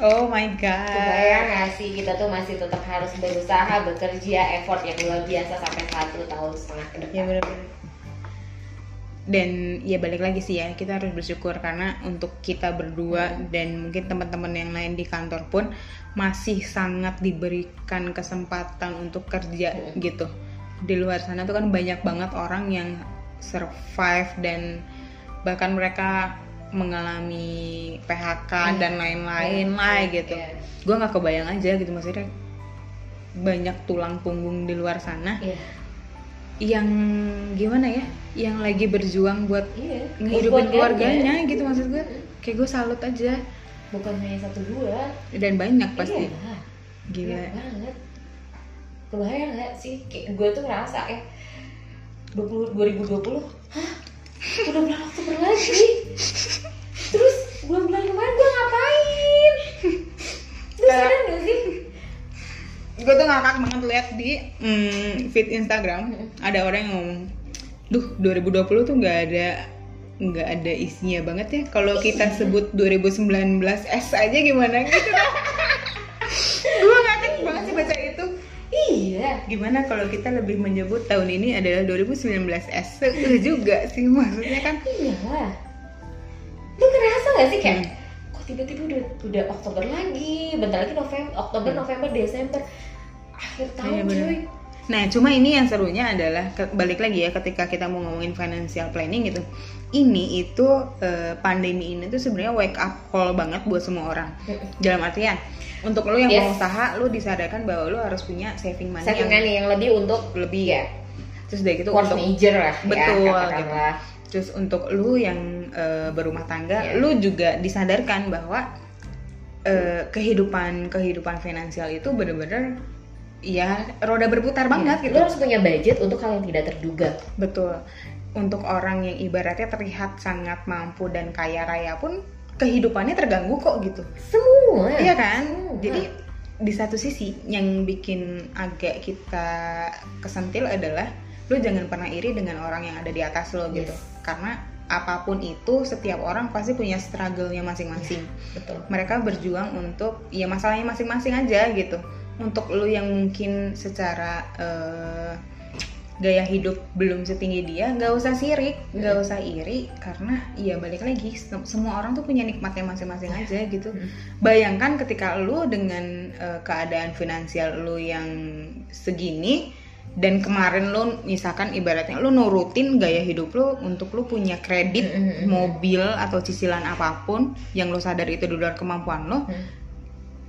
Speaker 1: Oh my god.
Speaker 2: Kebayang gak sih kita tuh masih tetap harus berusaha, bekerja, effort yang luar biasa sampai satu tahun setengah ke depan.
Speaker 1: Ya benar-benar. Dan ya balik lagi sih ya kita harus bersyukur karena untuk kita berdua dan mungkin teman-teman yang lain di kantor pun masih sangat diberikan kesempatan untuk kerja
Speaker 2: Hmm.
Speaker 1: gitu. Di luar sana tuh kan banyak banget orang yang survive dan bahkan mereka mengalami PHK
Speaker 2: Hmm.
Speaker 1: dan lain-lain
Speaker 2: Hmm,
Speaker 1: lah
Speaker 2: iya,
Speaker 1: gitu.
Speaker 2: iya.
Speaker 1: Gue nggak kebayang aja gitu maksudnya banyak tulang punggung di luar sana
Speaker 2: Iya,
Speaker 1: yang gimana ya yang lagi berjuang buat
Speaker 2: iya.
Speaker 1: ngehidupin keluarganya
Speaker 2: keluarganya.
Speaker 1: gitu maksud gue kayak gue salut aja
Speaker 2: Bukan hanya satu dua.
Speaker 1: dan banyak pasti
Speaker 2: Iya,
Speaker 1: gila
Speaker 2: iya banget. Kebayang gak sih? Kayak gue tuh ngerasa ya 20, 2020 Hah? Udah bulan Oktober lagi Terus bulan-bulan kemarin gue ngapain?
Speaker 1: Kayak-
Speaker 2: sadar gak sih?
Speaker 1: gue tuh ngakak banget lihat di mm, feed Instagram ada orang yang ngomong duh 2020 tuh nggak ada nggak ada isinya banget ya kalau kita sebut 2019 S aja gimana gitu gue ngakak banget sih baca itu
Speaker 2: Iya
Speaker 1: gimana kalau kita lebih menyebut tahun ini adalah 2019 S juga sih maksudnya kan
Speaker 2: Iya. Lu ngerasa gak sih kayak
Speaker 1: Hmm.
Speaker 2: kok tiba-tiba udah udah Oktober lagi, bentar lagi November, Oktober, November, Desember, akhir tahun
Speaker 1: Hmm. Iya,
Speaker 2: cuy.
Speaker 1: Nah, cuma ini yang serunya adalah ke- balik lagi ya ketika kita mau ngomongin financial planning gitu. Ini itu eh, pandemi ini tuh sebenarnya wake up call banget buat semua orang. Dalam artian untuk lo yang
Speaker 2: Yes.
Speaker 1: mau usaha, lo disadarkan bahwa lo harus punya saving money
Speaker 2: Saving
Speaker 1: yang
Speaker 2: money yang lebih untuk
Speaker 1: lebih
Speaker 2: ya
Speaker 1: terus dari itu
Speaker 2: force
Speaker 1: untuk
Speaker 2: major lah
Speaker 1: Betul,
Speaker 2: ya, katakanlah.
Speaker 1: terus untuk lu yang eh, berumah tangga,
Speaker 2: Iya.
Speaker 1: lu juga disadarkan bahwa eh, kehidupan kehidupan finansial itu bener-bener ya roda berputar banget
Speaker 2: Ya,
Speaker 1: gitu.
Speaker 2: Lu harus punya budget untuk hal yang tidak terduga.
Speaker 1: Betul. Untuk orang yang ibaratnya terlihat sangat mampu dan kaya raya pun kehidupannya terganggu kok gitu.
Speaker 2: Semua?
Speaker 1: Iya kan?
Speaker 2: Semua.
Speaker 1: jadi di satu sisi yang bikin agak kita kesentil adalah lu jangan pernah iri dengan orang yang ada di atas lo gitu.
Speaker 2: Yes.
Speaker 1: karena apa pun itu setiap orang pasti punya struggle-nya masing-masing.
Speaker 2: Betul.
Speaker 1: Mereka berjuang untuk ya masalahnya masing-masing aja gitu. Untuk lu yang mungkin secara eh, gaya hidup belum setinggi dia nggak usah sirik nggak usah iri karena ya balik lagi sem- semua orang tuh punya nikmatnya masing-masing aja gitu. Bayangkan ketika lu dengan eh, keadaan finansial lu yang segini dan kemarin lu misalkan ibaratnya lu nurutin gaya hidup lu untuk lu punya kredit
Speaker 2: Mm-mm.
Speaker 1: mobil atau cicilan apa pun yang lu sadar itu di luar kemampuan lo
Speaker 2: Hmm.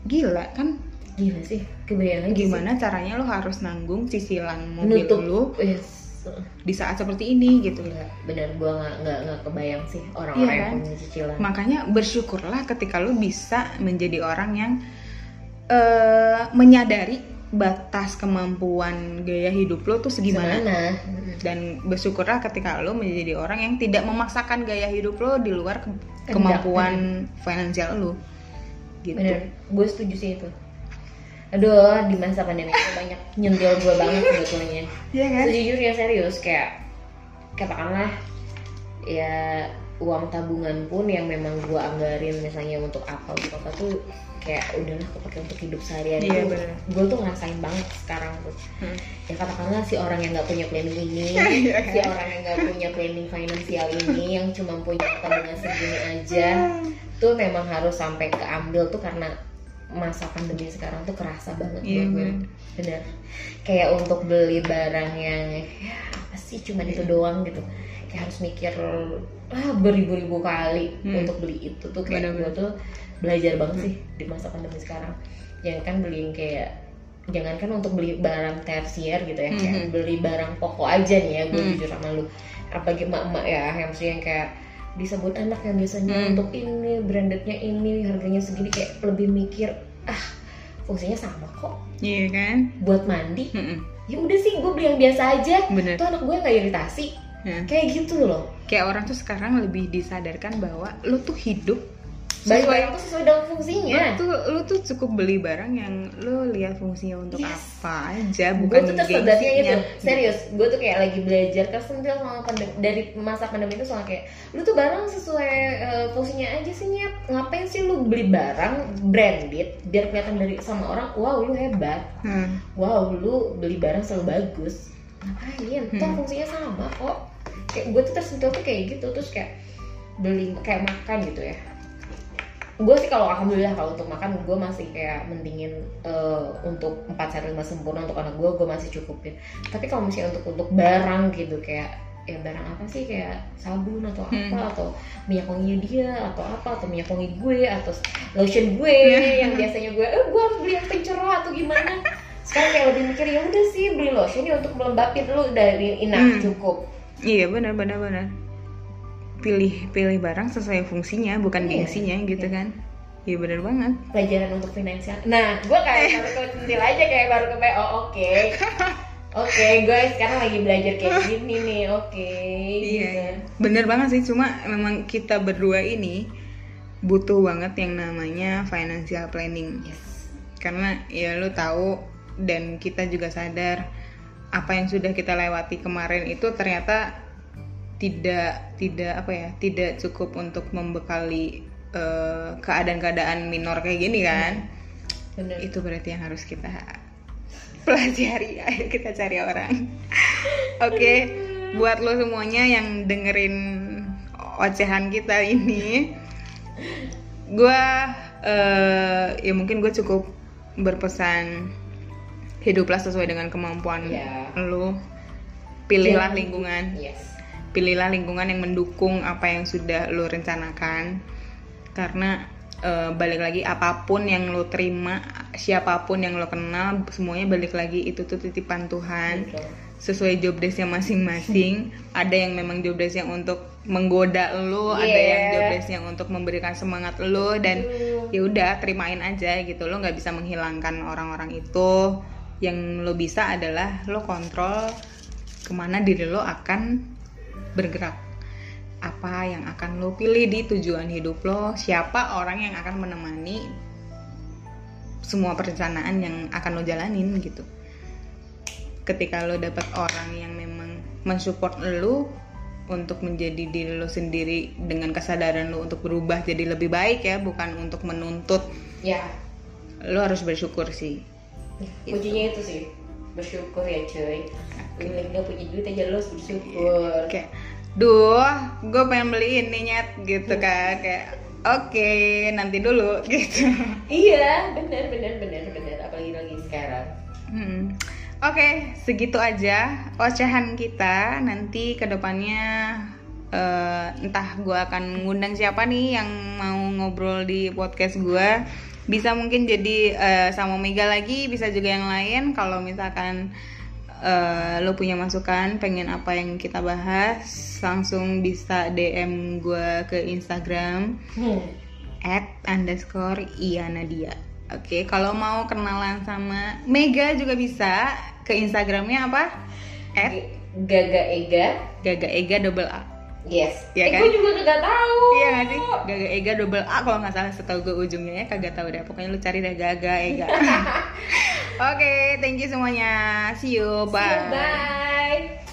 Speaker 1: gila kan?
Speaker 2: Gila sih kebayang lagi
Speaker 1: gimana caranya lo harus nanggung cicilan mobil
Speaker 2: nutup.
Speaker 1: lu
Speaker 2: yes.
Speaker 1: di saat seperti ini gitu.
Speaker 2: Gila, bener gua nggak nggak kebayang sih orang-orang
Speaker 1: Iya
Speaker 2: yang
Speaker 1: kan?
Speaker 2: punya cicilan.
Speaker 1: Makanya bersyukurlah ketika lo bisa menjadi orang yang eh, menyadari batas kemampuan gaya hidup lo tuh segimana.
Speaker 2: Semana.
Speaker 1: dan bersyukurlah ketika lo menjadi orang yang tidak memaksakan gaya hidup lo di luar ke-
Speaker 2: Kehendak.
Speaker 1: kemampuan finansial lo. Gitu.
Speaker 2: Bener. Gue setuju sih itu aduh di masa pandemi itu banyak nyentil gue banget sebetulnya.
Speaker 1: Iya kan?
Speaker 2: sejujurnya serius kayak katakanlah ya uang tabungan pun yang memang gue anggarin misalnya untuk apa untuk apa tuh kayak udahlah kepake untuk hidup sehari-hari
Speaker 1: Iya,
Speaker 2: gue tuh ngerasain banget sekarang tuh.
Speaker 1: Hmm.
Speaker 2: ya katakanlah si orang yang nggak punya planning ini
Speaker 1: Iya
Speaker 2: si orang yang nggak punya planning finansial ini yang cuma punya tabungan segini aja tuh memang harus sampai keambil tuh karena masa pandemi sekarang tuh kerasa banget
Speaker 1: Iya,
Speaker 2: buat gue
Speaker 1: bener.
Speaker 2: bener kayak untuk beli barang yang ya apa sih cuma itu doang gitu kayak harus mikir ah beribu-ribu kali
Speaker 1: Hmm.
Speaker 2: untuk beli itu tuh kayak gue tuh belajar banget sih di masa pandemi sekarang jangan kan beli yang kayak jangan kan untuk beli barang tersier gitu ya kayak
Speaker 1: Mhm.
Speaker 2: beli barang pokok aja nih ya gue
Speaker 1: Hmm.
Speaker 2: jujur sama lu apalagi emak-emak ya yang maksudnya yang kayak disebut anak yang biasanya
Speaker 1: Hmm.
Speaker 2: untuk ini brandednya ini harganya segini kayak lebih mikir ah fungsinya sama kok
Speaker 1: iya kan
Speaker 2: buat mandi
Speaker 1: Mm-mm.
Speaker 2: ya udah sih gue beli yang biasa aja
Speaker 1: bener
Speaker 2: tuh anak gue nggak iritasi
Speaker 1: Ya.
Speaker 2: kayak gitu loh
Speaker 1: kayak orang tuh sekarang lebih disadarkan bahwa lu tuh hidup sesuai
Speaker 2: barang tuh sesuai dengan fungsinya.
Speaker 1: Lu tuh lu tuh cukup beli barang yang lu lihat fungsinya untuk
Speaker 2: Yes.
Speaker 1: apa aja
Speaker 2: gue
Speaker 1: bukan
Speaker 2: tuh tersadarnya itu
Speaker 1: gengsinya.
Speaker 2: serius gue tuh kayak lagi belajar tersentil sama pandemi, dari masa pandemi itu soal kayak lu tuh barang sesuai eh, fungsinya aja sih nyet. Ngapain sih lu beli barang branded biar kelihatan dari sama orang wow lu hebat.
Speaker 1: Hmm.
Speaker 2: wow lu beli barang selalu bagus. Ngapain?
Speaker 1: Hmm.
Speaker 2: fungsinya sama kok. Kayak gue tuh tersentil tuh kayak gitu terus kayak beli kayak makan gitu ya gue sih kalau alhamdulillah kalau untuk makan gue masih kayak mendingin eh, untuk empat sehat lima sempurna untuk anak gue gue masih cukupin. Tapi kalau misalnya untuk untuk barang gitu kayak ya barang apa sih? Kayak sabun atau apa
Speaker 1: Hmm.
Speaker 2: atau minyak wanginya dia atau apa atau minyak wangi gue atau lotion gue yang biasanya gue eh gue harus beli yang pencerah atau gimana? Sekarang kayak lebih mikir ya udah sih beli lotion ya untuk melembabin lu dari enough
Speaker 1: Hmm.
Speaker 2: cukup.
Speaker 1: Iya benar benar benar pilih pilih barang sesuai fungsinya bukan
Speaker 2: Iya,
Speaker 1: gengsinya gitu
Speaker 2: iya.
Speaker 1: kan iya benar banget
Speaker 2: pelajaran untuk finansial. Nah, gue kayak baru kecentil aja kayak baru ke oh oke. Oke, gue sekarang lagi belajar kayak gini nih, oke.
Speaker 1: Iya,
Speaker 2: gitu.
Speaker 1: iya. bener banget sih. Cuma memang kita berdua ini butuh banget yang namanya financial planning.
Speaker 2: Yes.
Speaker 1: Karena ya lu tahu dan kita juga sadar apa yang sudah kita lewati kemarin itu ternyata tidak tidak apa ya tidak cukup untuk membekali eh, keadaan-keadaan minor kayak gini kan.
Speaker 2: Bener.
Speaker 1: Itu berarti yang harus kita pelajari. Ayo kita cari orang. Oke, buat lo semuanya yang dengerin ocehan kita ini, gue ya mungkin gue cukup berpesan hiduplah sesuai dengan kemampuan
Speaker 2: Ya.
Speaker 1: lo. Pilihlah
Speaker 2: Jangan-
Speaker 1: lingkungan,
Speaker 2: Yes.
Speaker 1: Pilihlah lingkungan yang mendukung apa yang sudah lo rencanakan. Karena eh, balik lagi apa pun yang lo terima, siapa pun yang lo kenal, semuanya balik lagi itu tuh titipan Tuhan sesuai job desknya masing-masing. ada yang memang job desk yang untuk menggoda lo, ada
Speaker 2: Yeah.
Speaker 1: yang job desk yang untuk memberikan semangat lo dan
Speaker 2: Betul.
Speaker 1: ya udah terimain aja gitu. Lo nggak bisa menghilangkan orang-orang itu. Yang lo bisa adalah lo kontrol ke mana diri lo akan bergerak. Apa yang akan lo pilih di tujuan hidup lo? Siapa orang yang akan menemani semua perencanaan yang akan lo jalanin gitu. Ketika lo dapat orang yang memang mensupport lo untuk menjadi diri lo sendiri dengan kesadaran lo untuk berubah jadi lebih baik ya bukan untuk menuntut.
Speaker 2: Ya.
Speaker 1: Lo harus bersyukur sih.
Speaker 2: Kuncinya itu sih. Bersyukur ya cuy. Lagi gak punya duit aja lo harus bersyukur.
Speaker 1: Kayak duh gue pengen beli ini nyet gitu kan kayak oke nanti dulu gitu
Speaker 2: iya benar benar benar benar apalagi lagi sekarang
Speaker 1: Hmm. Oke, segitu aja ocehan kita. Nanti ke depannya eh, entah gue akan ngundang siapa nih yang mau ngobrol di podcast gue. Bisa mungkin jadi eh, sama Mega lagi, bisa juga yang lain. Kalau misalkan eh, lo punya masukan, pengen apa yang kita bahas, langsung bisa DM gue ke Instagram
Speaker 2: hmm.
Speaker 1: at underscore Ianadia. Oke, kalau mau kenalan sama Mega juga bisa ke Instagramnya apa? At
Speaker 2: Gaga Ega
Speaker 1: Gaga Ega double A.
Speaker 2: yes
Speaker 1: Iya
Speaker 2: eh,
Speaker 1: kan?
Speaker 2: gue juga kagak tahu
Speaker 1: Iya gak sih? Gaga Ega double A kalau nggak salah setahu gue ujungnya ya kagak tahu deh. Pokoknya lu cari deh Gaga Ega. Oke, thank you semuanya. See you.
Speaker 2: See you,
Speaker 1: Bye.
Speaker 2: bye